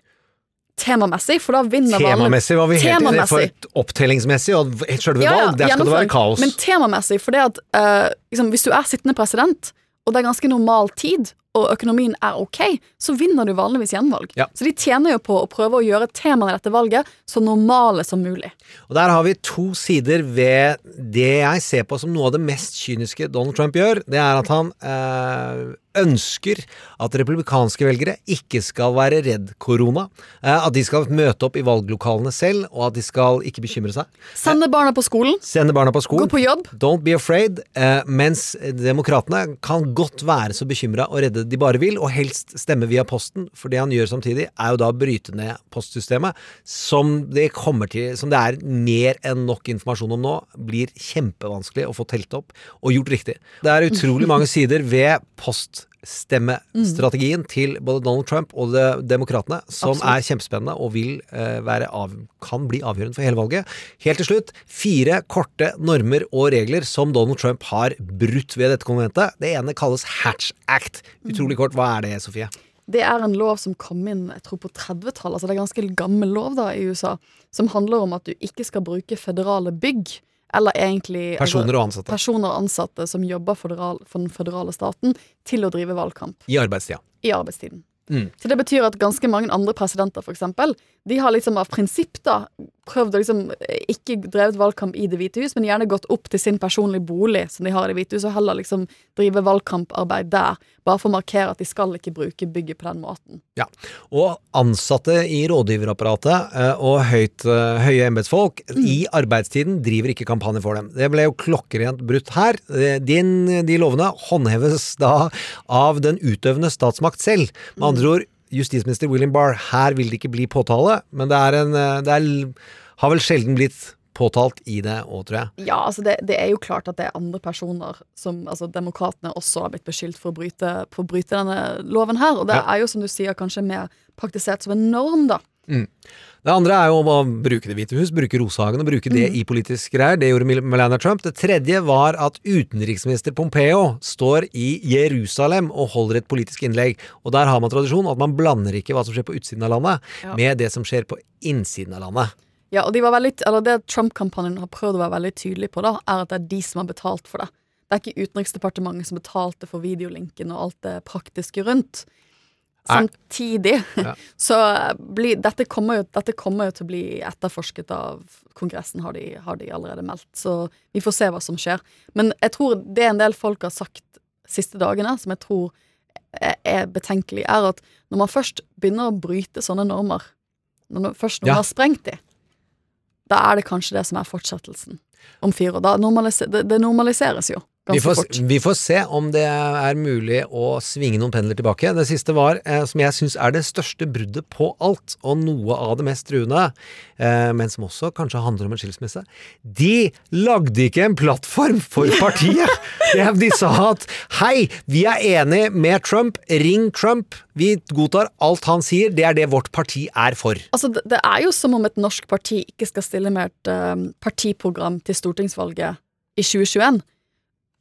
temamessig, for da vinner valget. Temamessig var vi helt. Temamessig. For et opptellingsmessig og selve ja, valg, der skal det være kaos. Men temamessig, for det at uh, liksom, hvis du er sittende president, og det er ganske normal tid, og økonomien er ok, så vinner du vanligvis gjenvalg. Ja. Så de tjener jo på å prøve å gjøre temaene i dette valget så normale som mulig. Og der har vi to sider ved det jeg ser på som noe av det mest kyniske Donald Trump gjør. Det er at han eh, ønsker at republikanske velgere ikke skal være redd korona. Eh, at de skal møte opp i valglokalene selv, og at de skal ikke bekymre seg. Sende barna på skolen, Sende barna på skolen. gå på jobb. Don't be afraid. Eh, mens demokratene kan godt være så bekymra og redde de bare vil, og helst stemme via posten. For det han gjør samtidig, er jo da å bryte ned postsystemet, som det kommer til Som det er mer enn nok informasjon om nå, blir kjempevanskelig å få telt opp og gjort riktig. Det er utrolig mange sider ved poststemmestrategien til både Donald Trump og de, demokratene som Absolutt. er kjempespennende og vil eh, være av, kan bli avgjørende for hele valget. Helt til slutt, fire korte normer og regler som Donald Trump har brutt ved dette konventet. Det ene kalles Hatch Act. Utrolig kort, hva er det, Sofie? Det er en lov som kom inn jeg tror på 30-tallet, altså det er ganske gammel lov da i USA, som handler om at du ikke skal bruke føderale bygg, eller egentlig Personer og ansatte. personer og ansatte som jobber federal, for den føderale staten, til å drive valgkamp I arbeidstida. i arbeidstiden. Mm. Så det betyr at ganske mange andre presidenter, for eksempel, de har liksom av prinsipp da prøvd å liksom eh, ikke drevet valgkamp i Det hvite hus, men gjerne gått opp til sin personlige bolig som de har i Det hvite hus, og heller liksom drive valgkamparbeid der. Bare for å markere at de skal ikke bruke bygget på den måten. Ja, og ansatte i rådgiverapparatet eh, og høyt, eh, høye embetsfolk i arbeidstiden driver ikke kampanje for dem. Det ble jo klokkerent brutt her. Din, de lovene håndheves da av den utøvende statsmakt selv. Med andre ord, justisminister William Barr, her vil det ikke bli påtale, men det er en eh, Det er, har vel sjelden blitt påtalt i det òg, tror jeg. Ja, altså det, det er jo klart at det er andre personer som altså Demokratene også har blitt beskyldt for å bryte, for å bryte denne loven her, og det Ja. er jo, som du sier, kanskje mer praktisert som en norm, da. Mm. Det andre er jo å bruke Det hvite hus, bruke Rosehagen og bruke det Mm. i politisk greier. Det gjorde Mel- Melania Trump. Det tredje var at utenriksminister Pompeo står i Jerusalem og holder et politisk innlegg. Og der har man tradisjon at man blander ikke hva som skjer på utsiden av landet, Ja. med det som skjer på innsiden av landet. Ja, og de var veldig, Det Trump-kampanjen har prøvd å være veldig tydelig på, da, er at det er de som har betalt for det. Det er ikke Utenriksdepartementet som betalte for videolinken og alt det praktiske rundt. Samtidig Ja. så bli, dette, kommer jo, dette kommer jo til å bli etterforsket av Kongressen, har de, har de allerede meldt. Så vi får se hva som skjer. Men jeg tror det en del folk har sagt siste dagene, som jeg tror er, betenkelig, er at når man først begynner å bryte sånne normer, når man først Ja. har sprengt de, da er det kanskje det som er fortsettelsen om fire år. Det normaliseres jo Vi får, vi får se om det er mulig å svinge noen pendler tilbake. Det siste var, eh, som jeg syns er det største bruddet på alt, og noe av det mest truende, eh, men som også kanskje handler om en skilsmisse. De lagde ikke en plattform for partiet! De- sa at hei, vi er enig med Trump, ring Trump, vi godtar alt han sier, det er det vårt parti er for. Altså, det, er jo som om et norsk parti ikke skal stille med et eh, partiprogram til stortingsvalget i 2021.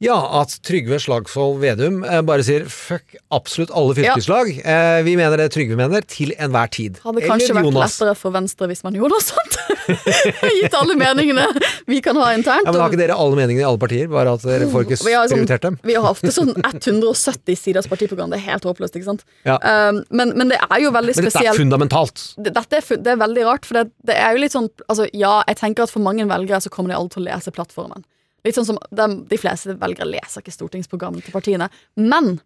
Ja, at Trygve Slagsvold Vedum eh, bare sier fuck absolutt alle fylkeslag. Eh, vi mener det Trygve mener, til enhver tid. Hadde kanskje vært lettere for Venstre hvis man gjorde noe sånt. Gitt alle meningene vi kan ha internt. Ja, men Har ikke dere alle meningene i alle partier? Bare at dere får ikke sånn, prioritert dem? vi har ofte sånn 170 siders partiprogram. Det er helt håpløst, ikke sant? Ja. Um, men, men det er jo veldig spesielt. Men dette er fundamentalt. Det- Dette er, det er veldig rart, for det, det er jo litt sånn Altså, ja, jeg tenker at for mange velgere så kommer de aldri til å lese plattformen. Litt sånn som de, de fleste velgere leser ikke stortingsprogrammet til partiene. Men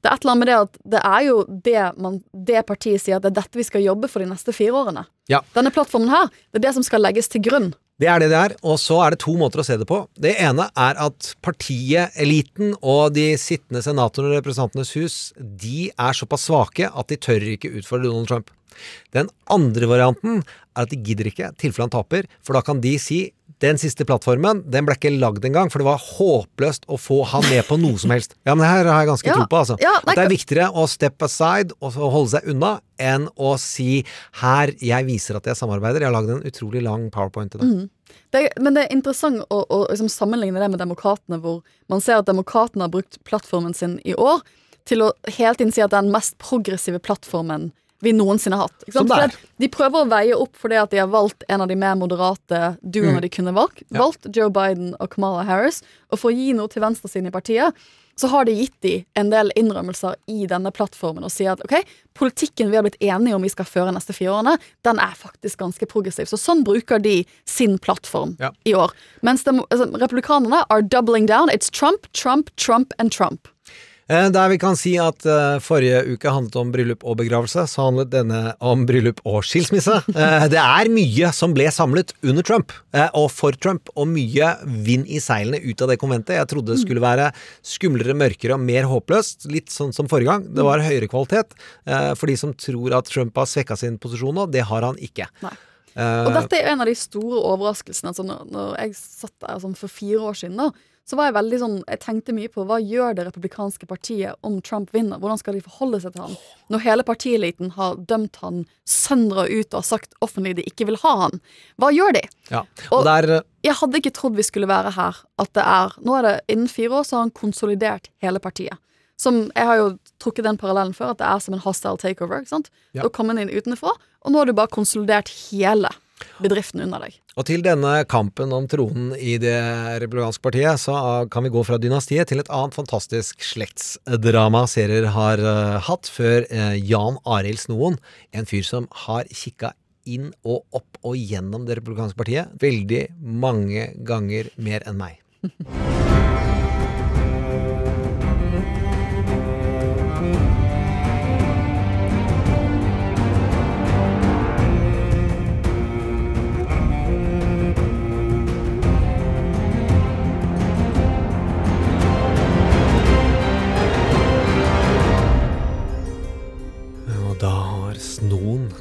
det er et eller annet med det at det er jo det, man, det partiet sier at det er dette vi skal jobbe for de neste fire årene. Ja. Denne plattformen her, det er det som skal legges til grunn. Det er det det er, og så er det to måter å se det på. Det ene er at partiet, eliten og de sittende senatorene og Representantenes hus, de er såpass svake at de tør ikke utfordre Donald Trump. Den andre varianten er at de gidder ikke, tilfelle han taper, for da kan de si den siste plattformen den ble ikke lagd engang, for det var håpløst å få han med på noe som helst. Ja, men det her har jeg ganske Ja, tro på, altså. ja, at det er viktigere å step aside og holde seg unna, enn å si her, jeg viser at jeg samarbeider. Jeg har lagd en utrolig lang powerpoint til dag. Mm. Det, er- men det er interessant å, å liksom sammenligne det med demokratene, hvor man ser at demokratene har brukt plattformen sin i år til å hele tiden si at det er den mest progressive plattformen vi noensinne har hatt. Ikke sant? De prøver å veie opp fordi at de har valgt en av de mer moderate duoene Mm. de kunne valgt, Ja. valgt Joe Biden og Kamala Harris, og for å gi noe til venstresiden i partiet, så har de gitt de en del innrømmelser i denne plattformen og sier at ok, politikken vi har blitt enige om vi skal føre neste fire årene, den er faktisk ganske progressiv. Så sånn bruker de sin plattform Ja. i år. Mens de, altså, republikanerne are doubling down. It's Trump, Trump, Trump and Trump. Eh, Der vi kan si at eh, forrige uke handlet om bryllup og begravelse, så handlet denne om bryllup og skilsmisse. Eh, det er mye som ble samlet under Trump, og for Trump, og mye vind i seilene ut av det konventet. Jeg trodde det skulle være skumlere, mørkere og mer håpløst, litt sånn som forrige gang. Det var høyere kvalitet, for de som tror at Trump har svekka sin posisjon nå. Det har han ikke. Nei. Og dette er en av de store overraskelsene. Altså når jeg satt der sånn for fire år siden, da, så var jeg veldig sånn Jeg tenkte mye på hva gjør det republikanske partiet om Trump vinner? Hvordan skal de forholde seg til han? Når hele partieliten har dømt han søndre ut og har sagt offentlig de ikke vil ha han. Hva gjør de? ja. Og der eh, Jeg hadde ikke trodd vi skulle være her. At det er Nå er det innen fire år så har han konsolidert hele partiet. Som Jeg har jo trukket den parallellen før, at det er som en hostile takeover. ikke sant? Ja. Du har kommet inn utenfra, og nå har du bare konsolidert hele bedriften under deg. Og til denne kampen om tronen i det republikanske partiet, så kan vi gå fra dynastiet til et annet fantastisk slektsdrama serier har uh, hatt før uh, Jan Arild Snoen, en fyr som har kikka inn og opp og gjennom det republikanske partiet veldig mange ganger mer enn meg.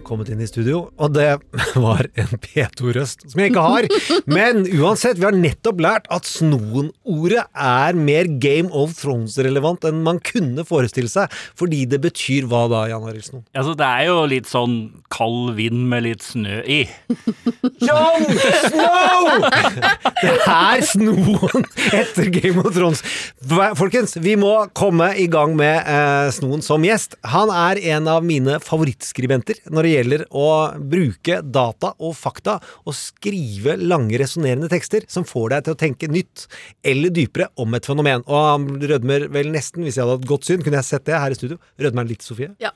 kommet inn i studio, og det var en P2-røst som jeg ikke har. Men uansett, vi har nettopp lært at Snoen-ordet er mer Game of Thrones-relevant enn man kunne forestille seg, fordi det betyr hva da, Jan Arild Snoen? Altså, det er jo litt sånn kald vind med litt snø i. Jon Snow! Det er Snoen etter Game of Thrones. Folkens, vi må komme i gang med eh, Snoen som gjest. Han er en av mine favorittskribenter når det gjelder å bruke data og fakta og skrive lange, resonnerende tekster som får deg til å tenke nytt eller dypere om et fenomen. Og han rødmer vel nesten, hvis jeg hadde hatt godt syn, kunne jeg sett det her i studio. Rødmer litt, Sofie? Ja.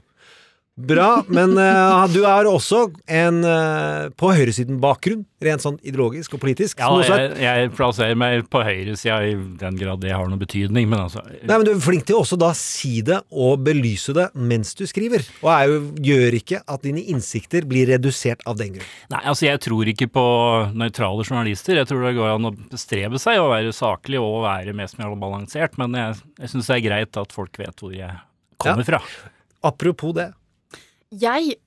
Bra, men uh, du er også en uh, på høyresiden-bakgrunn, rent sånn ideologisk og politisk. Ja, er- jeg, plasserer meg på høyresida i den grad det har noen betydning, men altså Nei, men Du er flink til også da si det og belyse det mens du skriver. Og er jo, gjør ikke at dine innsikter blir redusert av den grunn. Nei, altså jeg tror ikke på nøytrale journalister. Jeg tror det går an å bestrebe seg å være saklig og være mest mulig balansert, men jeg, jeg syns det er greit at folk vet hvor jeg kommer fra. Apropos det. Jeg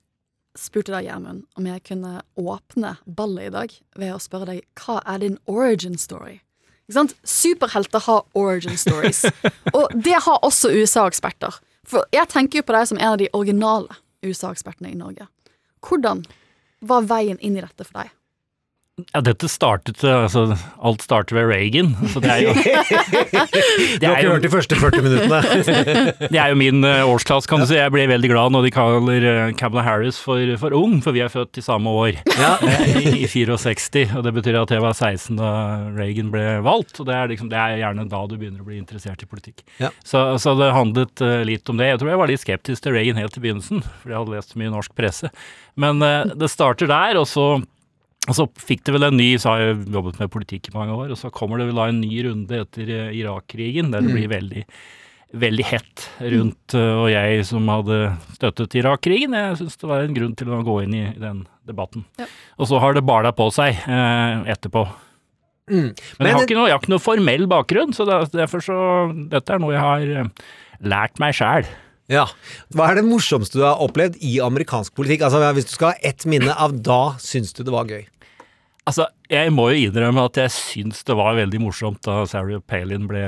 spurte deg, Gjermund, om jeg kunne åpne ballet i dag ved å spørre deg hva er din origin story? Ikke sant? Superhelter har origin stories, og det har også USA-eksperter. For jeg tenker jo på deg som en av de originale USA-ekspertene i Norge. Hvordan var veien inn i dette for deg? Ja, dette startet altså, Alt starter ved Reagan. Så det er jo Du har ikke hørt de første 40 minuttene. det er jo min uh, årsklasse, kan du si. Jeg blir veldig glad når de kaller Camelot Kamala Harris for, for ung, for vi er født i samme år. ja. I, I 64. Og det betyr at jeg var 16 da Reagan ble valgt. Og det er, liksom, det er gjerne da du begynner å bli interessert i politikk. Ja. Så, så det handlet litt om det. Jeg tror jeg var litt skeptisk til Reagan helt i begynnelsen, for jeg hadde lest mye norsk presse. Men det starter der, og så og så fikk det vel en ny, så har jeg jobbet med politikk i mange år, og så kommer det vel da en ny runde etter eh, Irak-krigen, der det Mm. blir veldig, veldig hett rundt, eh, og jeg som hadde støttet Irak-krigen, jeg syns det var en grunn til å gå inn i, den debatten. Ja. Og så har det bala på seg eh, etterpå. Mm. Men, jeg, har ikke noe, jeg har ikke noe formell bakgrunn, så derfor så Dette er noe jeg har eh, lært meg sjæl. Ja. Hva er det morsomste du har opplevd i amerikansk politikk? Altså Hvis du skal ha ett minne av da syns du det var gøy? Altså, jeg må jo innrømme at jeg syns det var veldig morsomt da Sarah Palin ble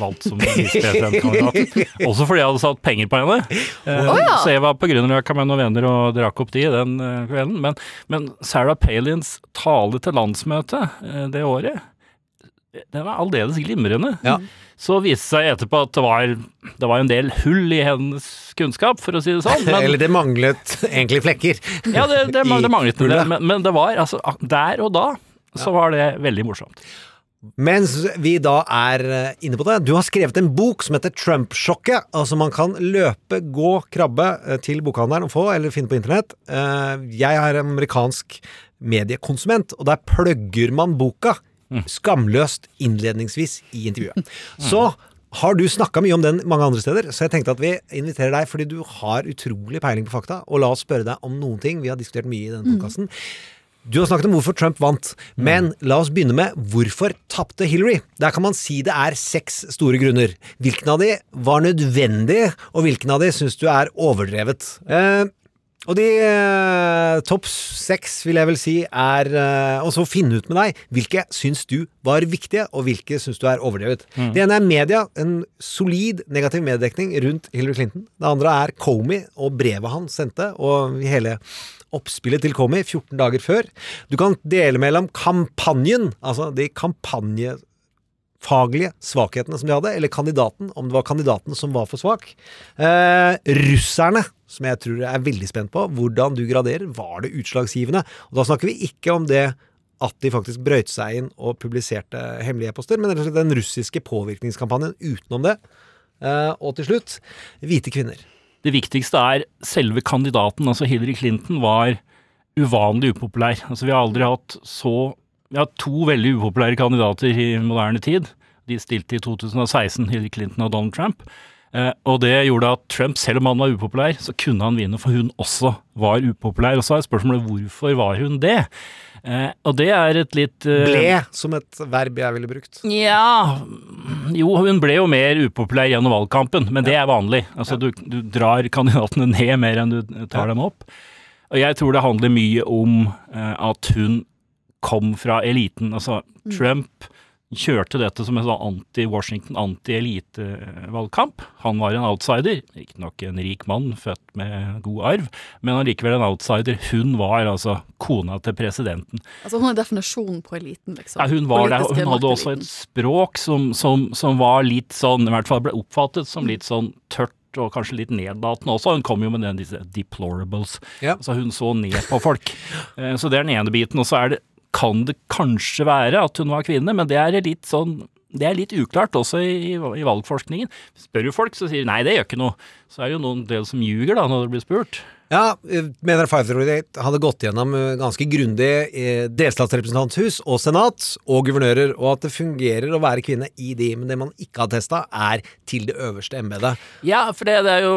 valgt som visepresidentkandidat. Også fordi jeg hadde satt penger på henne. Oh, ja. Så jeg var på Grünerløkka med noen venner og drakk opp de den eh, kvelden. Men, men Sarah Palins tale til landsmøtet eh, det året, den var aldeles glimrende. Ja. Så viste det seg etterpå at det var, det var en del hull i hennes kunnskap, for å si det sånn. Men, Eller det manglet egentlig flekker. ja, det, det, det manglet det, men, men det var altså Der og da så var det veldig morsomt. Mens vi da er eh, inne på det, du har skrevet en bok som heter Trump-sjokket. Altså man kan løpe, gå, krabbe eh, til bokhandelen og få, eller finne på internett. Eh, Jeg er amerikansk mediekonsument, og der plugger man boka skamløst innledningsvis i intervjuet. Så har du snakka mye om den mange andre steder, så jeg tenkte at vi inviterer deg fordi du har utrolig peiling på fakta, og la oss spørre deg om noen ting. Vi har diskutert mye i denne podkasten. Du har snakket om hvorfor Trump vant, men la oss begynne med hvorfor tapte Hillary. Der kan man si det er seks store grunner. Hvilken av de var nødvendig, og hvilken av de syns du er overdrevet? Eh, og de eh, topp seks, vil jeg vel si, er eh, Og så finne ut med deg hvilke syns du var viktige, og hvilke syns du er overdrevet. Mm. Det ene er media, en solid negativ meddekning rundt Hillary Clinton. Det andre er Comey og brevet han sendte, og hele oppspillet til Comey 14 dager før. Du kan dele mellom kampanjen, altså de kampanje faglige svakhetene som de hadde, eller kandidaten, om det var kandidaten som var for svak. Eh, russerne, som jeg tror jeg er veldig spent på, hvordan du graderer, var det utslagsgivende? Og da snakker vi ikke om det at de faktisk brøyt seg inn og publiserte hemmelige e-poster, men den russiske påvirkningskampanjen utenom det. Eh, og til slutt, hvite kvinner. Det viktigste er selve kandidaten. Altså Hillary Clinton var uvanlig upopulær. Altså Vi har aldri hatt så Vi har to veldig upopulære kandidater i moderne tid. De stilte i 2016, Hillary Clinton og Donald Trump. Eh, og det gjorde at Trump, selv om han var upopulær, så kunne han vinne, for hun også var upopulær. Og så er spørsmålet hvorfor var hun det? Eh, og det er et litt eh, Ble, som et verb jeg ville brukt. Ja Jo, hun ble jo mer upopulær gjennom valgkampen, men det er vanlig. Altså, du, du drar kandidatene ned mer enn du tar dem opp. Og jeg tror det handler mye om eh, at hun kom fra eliten. Altså, Trump kjørte dette som en sånn anti-Washington, anti-elite-valgkamp. Han var en outsider, riktignok en rik mann, født med god arv, men allikevel en outsider. Hun var altså kona til presidenten. Altså Hun er definisjonen på eliten, liksom. Ja, hun var der, hun hadde også et språk som, som, som var litt sånn, i hvert fall ble oppfattet som litt sånn tørt og kanskje litt nedlatende også. Hun kom jo med den, disse deplorables. Altså hun så ned på folk. Eh, Så det er den ene biten. Og så er det, kan det kanskje være at hun var kvinne, men det er litt sånn det er litt uklart også i, i valgforskningen. Spør jo folk, så sier de nei, det gjør ikke noe. Så er det jo noen del som ljuger da, når det blir spurt. Ja, eh, mener Five-Through hadde gått gjennom eh, ganske grundig eh, delstatsrepresentanthus og senat og guvernører, og at det fungerer å være kvinne i de, men det man ikke har testa, er til det øverste embetet. Ja, for det, det er jo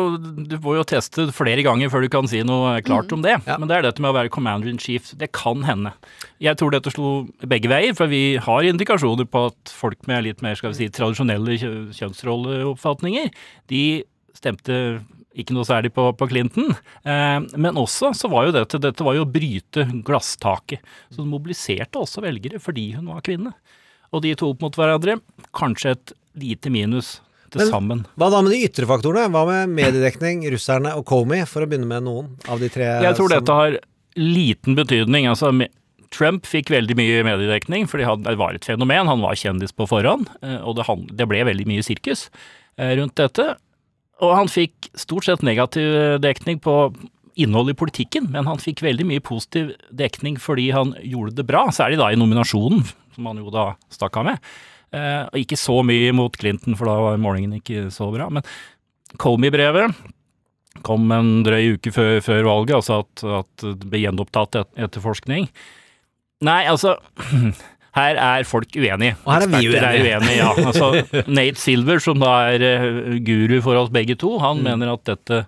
Du får jo teste flere ganger før du kan si noe klart om det. Men det er dette med å være commander in chief. Det kan hende. Jeg tror dette slo begge veier, for vi har indikasjoner på at folk med litt mer skal vi si, tradisjonelle kjø- kjønnsrolleoppfatninger, de stemte ikke noe særlig på, på Clinton. Eh, men også så var jo dette, dette var jo å bryte glasstaket. Så hun mobiliserte også velgere fordi hun var kvinne. Og de to opp mot hverandre, kanskje et lite minus til Men sammen. Hva da med de ytre faktorene? Hva med mediedekning, russerne og Comey, for å begynne med noen av de tre? Jeg tror som- dette har liten betydning. Altså, Trump fikk veldig mye mediedekning, fordi han det var et fenomen. Han var kjendis på forhånd, eh, og det, ble veldig mye sirkus eh, rundt dette. Og han fikk stort sett negativ dekning på innhold i politikken, men han fikk veldig mye positiv dekning fordi han gjorde det bra, særlig da i nominasjonen, som han jo da stakk av med. Eh, og ikke så mye mot Clinton, for da var målingen ikke så bra. Men Comey-brevet kom en drøy uke før, før valget, altså at, at det ble gjenopptatt et, etterforskning. Nei, altså her er folk uenige. Og her er vi uenige. Er uenige ja. altså, Nate Silver, som da er eh, guru for oss begge to, han Mm. mener at dette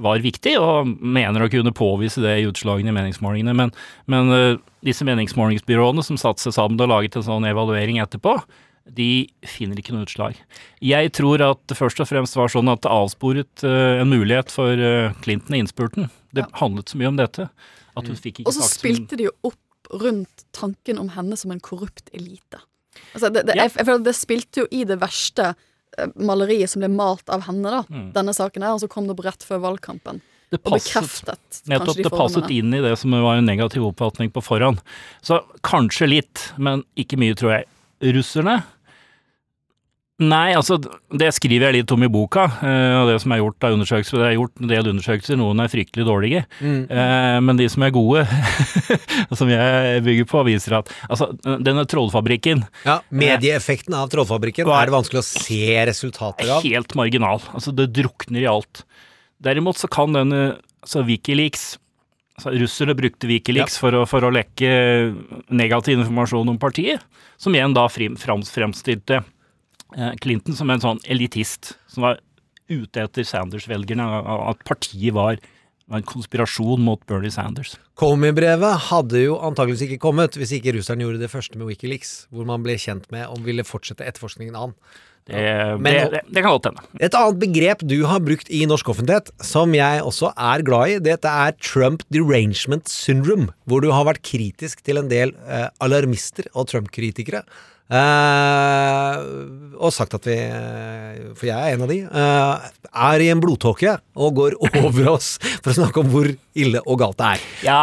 var viktig, og mener å kunne påvise det i utslagene i meningsmålingene. Men, men eh, disse meningsmålingsbyråene som satte seg sammen og laget en sånn evaluering etterpå, de finner ikke noe utslag. Jeg tror at det først og fremst var sånn at det avsporet eh, en mulighet for Clinton i innspurten. Det handlet så mye om dette. At hun fikk ikke Og så spilte de jo opp rundt tanken om henne som en korrupt elite. Altså, det, det, Ja. jeg, jeg føler at det spilte jo i det verste eh, maleriet som ble malt av henne, da, Mm. denne saken her, og så kom det opp rett før valgkampen. Det passet- Nettopp, de det passet inn i det som var en negativ oppfatning på forhånd. Så kanskje litt, men ikke mye, tror jeg. Russerne? Nei, altså det skriver jeg litt om i boka, eh, og det som er gjort av undersøkelser. Det er gjort en del undersøkelser, noen er fryktelig dårlige. Mm. Eh, men de som er gode, som jeg bygger på, viser at altså, denne trollfabrikken Ja, Medieeffekten av Trollfabrikken er det vanskelig å se resultater av. Helt marginal. Altså, det drukner i alt. Derimot så kan denne altså Wikileaks altså Russerne brukte Wikileaks for, å, for å lekke negativ informasjon om partiet, som igjen da frem, fremstilte eh, Clinton som en sånn elitist, som var ute etter Sanders-velgerne, at partiet var, var en konspirasjon mot Bernie Sanders. Comey-brevet hadde jo antageligvis ikke kommet hvis ikke russerne gjorde det første med Wikileaks, hvor man ble kjent med og ville fortsette etterforskningen an. Det, Men- det, det, det kan godt hende. Et annet begrep du har brukt i norsk offentlighet, som jeg også er glad i, dette er Trump derangement syndrome, hvor du har vært kritisk til en del eh, alarmister og Trump-kritikere. Eh, og sagt at vi, for jeg er en av de, eh, er i en blodtåke og går over oss for å snakke om hvor ille og galt det er. Ja,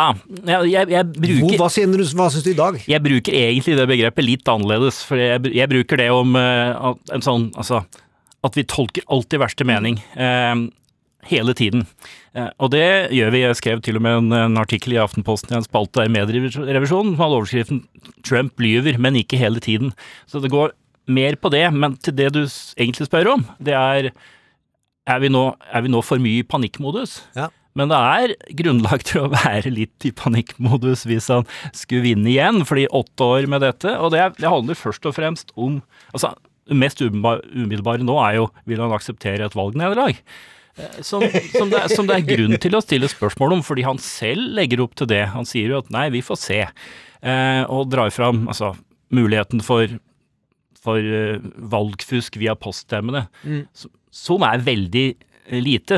jeg, jeg, bruker Hvor, hva, synes du, hva syns du i dag? Jeg bruker egentlig det begrepet litt annerledes, for jeg, jeg bruker det om eh, en sånn Altså, at vi tolker alltid verste mening. Hele tiden. Eh, og det gjør vi. Jeg skrev til og med en, en artikkel i Aftenposten i en spalte i Medierevisjonen som hadde overskriften 'Trump lyver, men ikke hele tiden'. Så det går mer på det. Men til det du egentlig spør om, det er er vi nå, er vi nå for mye i panikkmodus? Ja. Men det er grunnlag til å være litt i panikkmodus hvis han skulle vinne igjen, fordi åtte år med dette, og det, det handler først og fremst om altså Det mest umiddelbare nå er jo vil han akseptere et valgnederlag. Som, som, det, som det er grunn til å stille spørsmål om, fordi han selv legger opp til det. Han sier jo at nei, vi får se, eh, og drar fram altså, muligheten for, for uh, valgfusk via poststemmene Mm. som- som er veldig lite.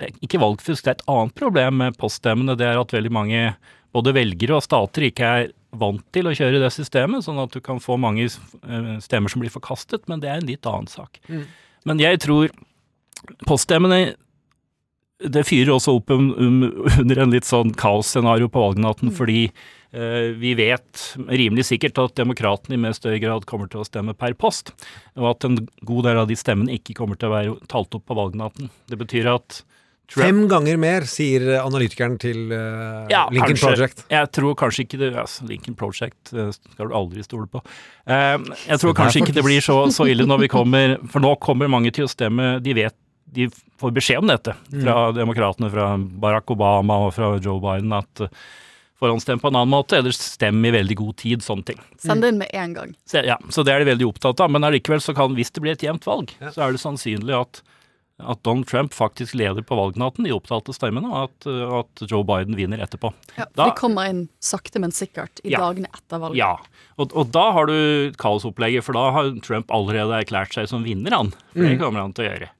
Eh, Ikke valgfusk, det er et annet problem med poststemmene. Det er at veldig mange, både velgere og stater, ikke er vant til å kjøre det systemet, sånn at du kan få mange eh, stemmer som blir forkastet, men det er en litt annen sak. Mm. Men jeg tror poststemmene det fyrer også opp um, um, under en litt sånn kaosscenario på valgnatten, fordi uh, vi vet rimelig sikkert at demokratene i mest større grad kommer til å stemme per post, og at en god del av de stemmene ikke kommer til å være talt opp på valgnatten. Det betyr at Trump- Fem ganger mer, sier analytikeren til uh, ja, Lincoln kanskje. Project. Jeg tror kanskje ikke det altså, Lincoln Project eh, skal du aldri stole på. Jeg tror kanskje ikke det blir så, så ille når vi kommer For nå kommer mange til å stemme De vet de får beskjed om dette fra demokratene, fra Barack Obama og fra Joe Biden, at uh, forhåndsstem på en annen måte, eller stem i veldig god tid, sånne ting. Send det inn med en gang. Så, ja, så det er de veldig opptatt av. Men allikevel så kan, hvis det blir et jevnt valg, så er det sannsynlig at, at Donald Trump faktisk leder på valgnatten, de opptalte stemmene, og at, at Joe Biden vinner etterpå. Ja, Da- de kommer inn sakte, men sikkert i Ja. dagene etter valget. Ja, og, og da har du kaosopplegget, for da har Trump allerede erklært seg som vinner, han. For det Mm. kommer han til å gjøre.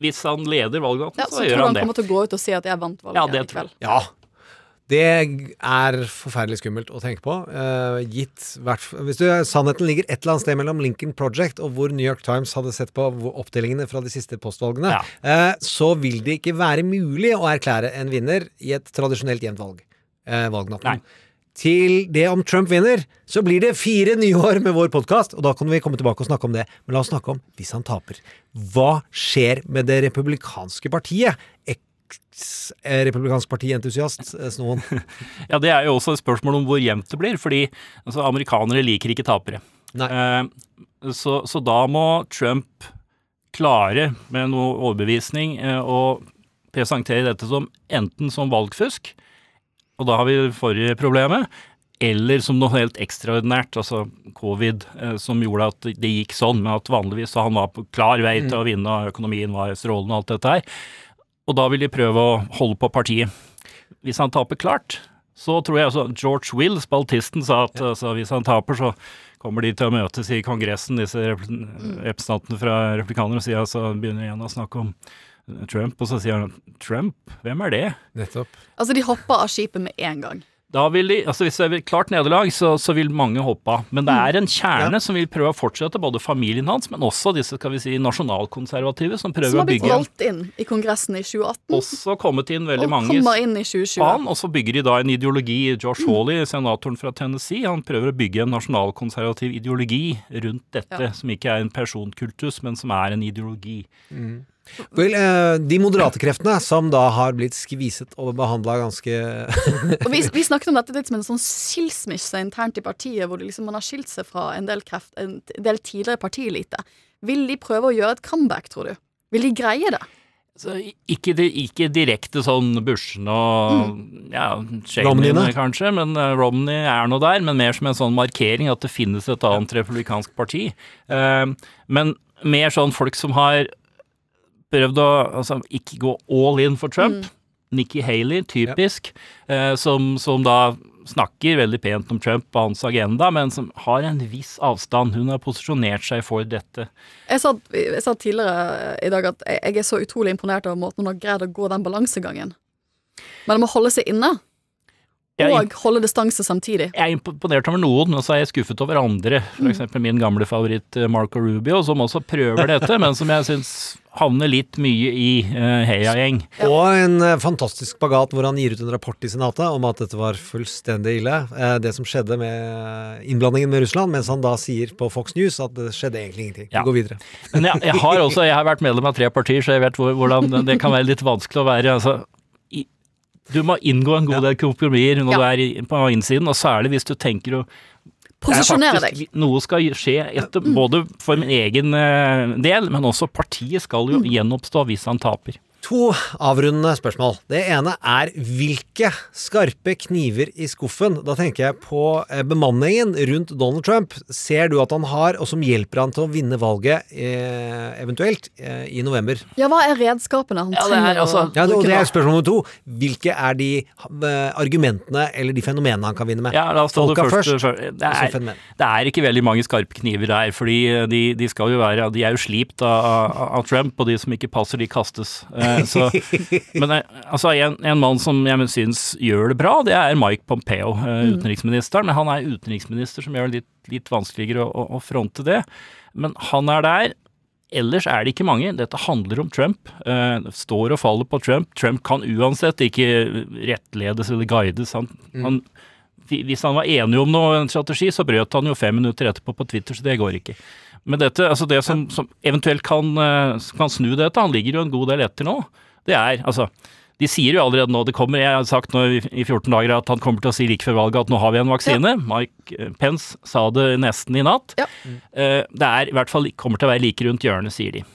Hvis han leder valgnatten, Ja, så, så gjør tror du han han kommer til å gå ut og si at jeg vant valget Ja, det i tror kveld. Ja. Det er forferdelig skummelt å tenke på. Uh, gitt hvert, Hvis du, sannheten ligger et eller annet sted mellom Lincoln Project og hvor New York Times hadde sett på oppdelingene fra de siste postvalgene, eh, så vil det ikke være mulig å erklære en vinner i et tradisjonelt jevnt valg. uh, valgnatten. Til det om Trump vinner, så blir det fire nye år med vår podkast, og da kan vi komme tilbake og snakke om det. Men la oss snakke om hvis han taper. Hva skjer med det republikanske partiet? Eks-republikansk partientusiast, eh, Snoen. Ja, det er jo også et spørsmål om hvor jevnt det blir, fordi altså, amerikanere liker ikke tapere. Eh, så, så da må Trump klare med noe overbevisning eh, å presentere dette som enten som valgfusk, og da har vi det forrige problemet, eller som noe helt ekstraordinært, altså covid, eh, som gjorde at det gikk sånn, men at vanligvis så han var på klar vei til å vinne, og økonomien var strålende og alt dette her. Og da vil de prøve å holde på partiet. Hvis han taper klart, så tror jeg altså George Will, spaltisten, sa at altså, hvis han taper, så kommer de til å møtes i Kongressen, disse rep representantene fra replikanerne, og sier altså, begynner igjen å snakke om Trump, og så sier han Trump, hvem er det? Nettopp. Altså, de hopper av skipet med en gang. Da vil de, altså Hvis det er klart nederlag, så, så vil mange hoppe av. Men det er en kjerne Ja. som vil prøve å fortsette, både familien hans, men også disse skal vi si, nasjonalkonservative, som prøver Som å har blitt bygge valgt inn i Kongressen i 2018. Også kommet inn veldig og mange kommer inn i 2020. Han, og så bygger de da en ideologi. Josh Hawley, senatoren fra Tennessee, han prøver å bygge en nasjonalkonservativ ideologi rundt dette, Ja. som ikke er en personkultus, men som er en ideologi. Vel, eh, de moderate kreftene, som da har blitt skviset og behandla ganske Og vi, vi snakket om dette litt som en sånn skilsmisse internt i partiet, hvor liksom man har skilt seg fra en del, kreft, en del tidligere partielite. Vil de prøve å gjøre et comeback, tror du? Vil de greie det? Så ikke, ikke direkte sånn Bushen og ja, Cheney Romneyene. kanskje, men eh, Romney er nå der, men mer som en sånn markering at det finnes et annet republikansk parti. Eh, men mer sånn folk som har prøvd å altså, ikke gå all in for Trump. Nikki Haley, typisk, eh, som, som da snakker veldig pent om Trump og hans agenda, men som har en viss avstand. Hun har posisjonert seg for dette. Jeg sa, jeg sa tidligere i dag at jeg, jeg er så utrolig imponert over måten hun har greid å gå den balansegangen. Men det må holde seg inne. Og holde distanse samtidig. Jeg er imponert over noen, og så er jeg skuffet over andre. F.eks. min gamle favoritt eh, Marco Rubio, som også prøver dette, men som jeg syns havner litt mye i uh, heiagjeng. Og en eh, fantastisk spagat hvor han gir ut en rapport i Senatet om at dette var fullstendig ille, det som skjedde med innblandingen med Russland, mens han da sier på Fox News at det skjedde egentlig ingenting. Ja. Vi går videre. Men jeg, jeg har også jeg har vært medlem av tre partier, så jeg vet hvor, hvordan det kan være litt vanskelig å være. Altså, du må inngå en god del kompromisser når du er på innsiden, og særlig hvis du tenker å Posisjonere er Noe skal skje etter, både for min egen eh, del, men også partiet skal jo gjenoppstå hvis han taper. To avrundende spørsmål. Det ene er hvilke skarpe kniver i skuffen? Da tenker jeg på eh, bemanningen rundt Donald Trump. Ser du at han har, og som hjelper han til å vinne valget eh, eventuelt eh, i november? Ja, hva er redskapene han Ja, det er altså- Ja, det, og det er spørsmål nummer to. Hvilke er de eh, argumentene eller de fenomenene han kan vinne med? Ja, la oss ta det Folka først. først, først. Det, er, det er ikke veldig mange skarpe kniver der, fordi de, de skal jo være De er jo slipt av, av, av Trump, og de som ikke passer, de kastes. Eh, så, men eh, altså, en, en mann som jeg syns gjør det bra, det er Mike Pompeo, eh, Mm. utenriksministeren. Men han er utenriksminister, som gjør det litt, litt vanskeligere å, å, fronte det. Men han er der. Ellers er det ikke mange. Dette handler om Trump. Eh, det står og faller på Trump. Trump kan uansett ikke rettledes eller guides. Han, Mm. han, hvis han var enig om noe, en strategi, så brøt han jo fem minutter etterpå på Twitter, så det går ikke. Men dette, altså det som, som eventuelt kan, eh, kan snu dette, han ligger jo en god del etter nå, det er altså de sier jo allerede nå, det kommer, jeg har sagt nå i i 14 dager at han kommer til å si like før valget at nå har vi en vaksine. Mike eh, Pence sa det nesten i natt. Ja. Det er i hvert fall kommer til å være like rundt hjørnet, sier de.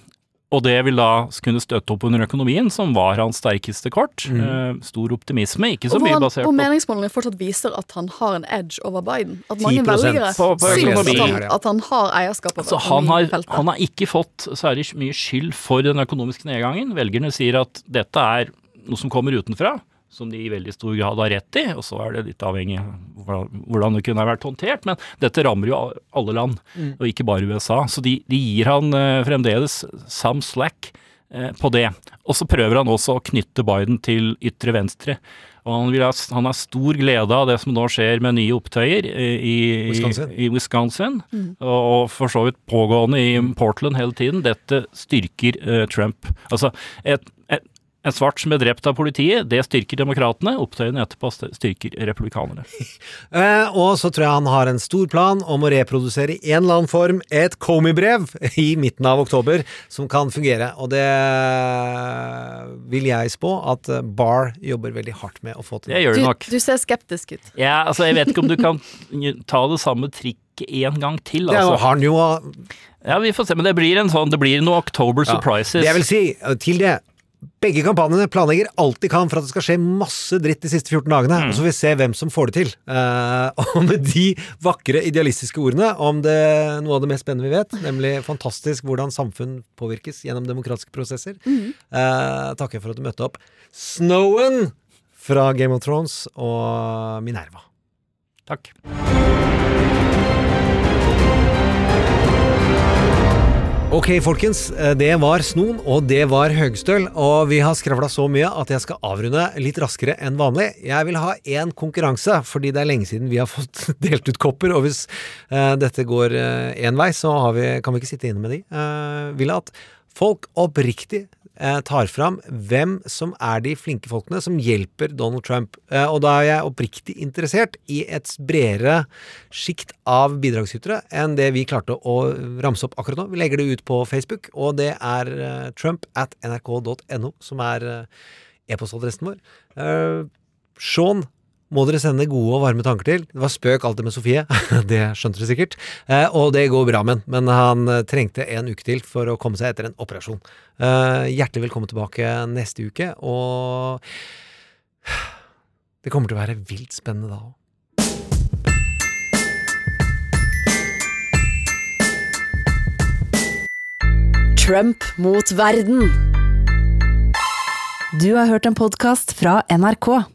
Og det vil da kunne støtte opp under økonomien, som var hans sterkeste kort. Mm. Eh, Stor optimisme, ikke så mye basert på Og meningsmålene fortsatt viser at han har en edge over Biden. At mange 10% velgere på- på syns at han, at han har eierskap over Så han har, han har ikke fått særlig mye skyld for den økonomiske nedgangen. Velgerne sier at dette er noe som kommer utenfra, som de i veldig stor grad har rett i. Og så er det litt avhengig av hvordan- det kunne ha vært håndtert. Men dette rammer jo alle land, Mm. og ikke bare USA. Så de, de gir han eh, fremdeles some slack eh, på det. Og så prøver han også å knytte Biden til ytre venstre. Og han, ha, han har stor glede av det som nå skjer med nye opptøyer eh, i, Wisconsin. i, i Wisconsin. Mm. Og, for så vidt pågående i Portland hele tiden. Dette styrker eh, Trump. Altså, et, en svart som er drept av politiet, det styrker demokratene. Opptøyene etterpå styrker republikanerne. Eh, og så tror jeg han har en stor plan om å reprodusere i en eller annen form et Comey-brev i midten av oktober som kan fungere. Og det vil jeg spå at eh, Barr jobber veldig hardt med å få til. Det gjør det nok. Du ser skeptisk ut. Ja, altså, jeg vet ikke om du kan ta det samme trikket en gang til. Det Altså. har han jo Ja, vi får se, men det blir en sånn, det blir noe October Ja. surprises. Det jeg vil si eh, til det begge kampanjene planlegger alt de kan for at det skal skje masse dritt de siste 14 dagene, Mm. og så får vi se hvem som får det til. Uh, og med de vakre, idealistiske ordene om det, noe av det mest spennende vi vet, nemlig fantastisk hvordan samfunn påvirkes gjennom demokratiske prosesser, uh, takker jeg for at du møtte opp. Snowen fra Game of Thrones og Minerva. Takk. Ok, folkens. eh, Det var Snon, og det var Høgstøl. Og vi har skravla så mye at jeg skal avrunde litt raskere enn vanlig. Jeg vil ha én konkurranse, fordi det er lenge siden vi har fått delt ut kopper. Og hvis uh, dette går én vei, så vi, kan vi ikke sitte inne med de. Uh, vil at folk oppriktig eh, tar fram hvem som er de flinke folkene som hjelper Donald Trump. Eh, og da er jeg oppriktig interessert i et bredere sjikt av bidragsytere enn det vi klarte å ramse opp akkurat nå. Vi legger det ut på Facebook, og det er eh, trump at nrk.no som er eh, e-postadressen vår. Eh, Sean må dere sende gode og varme tanker til. Det var spøk det med Sofie, det skjønte dere sikkert. Eh, og det går bra med han, men han eh, trengte en uke til for å komme seg etter en operasjon. Eh, hjertelig velkommen tilbake neste uke, og det kommer til å være vilt spennende da òg. Trump mot verden. Du har hørt en podkast fra NRK.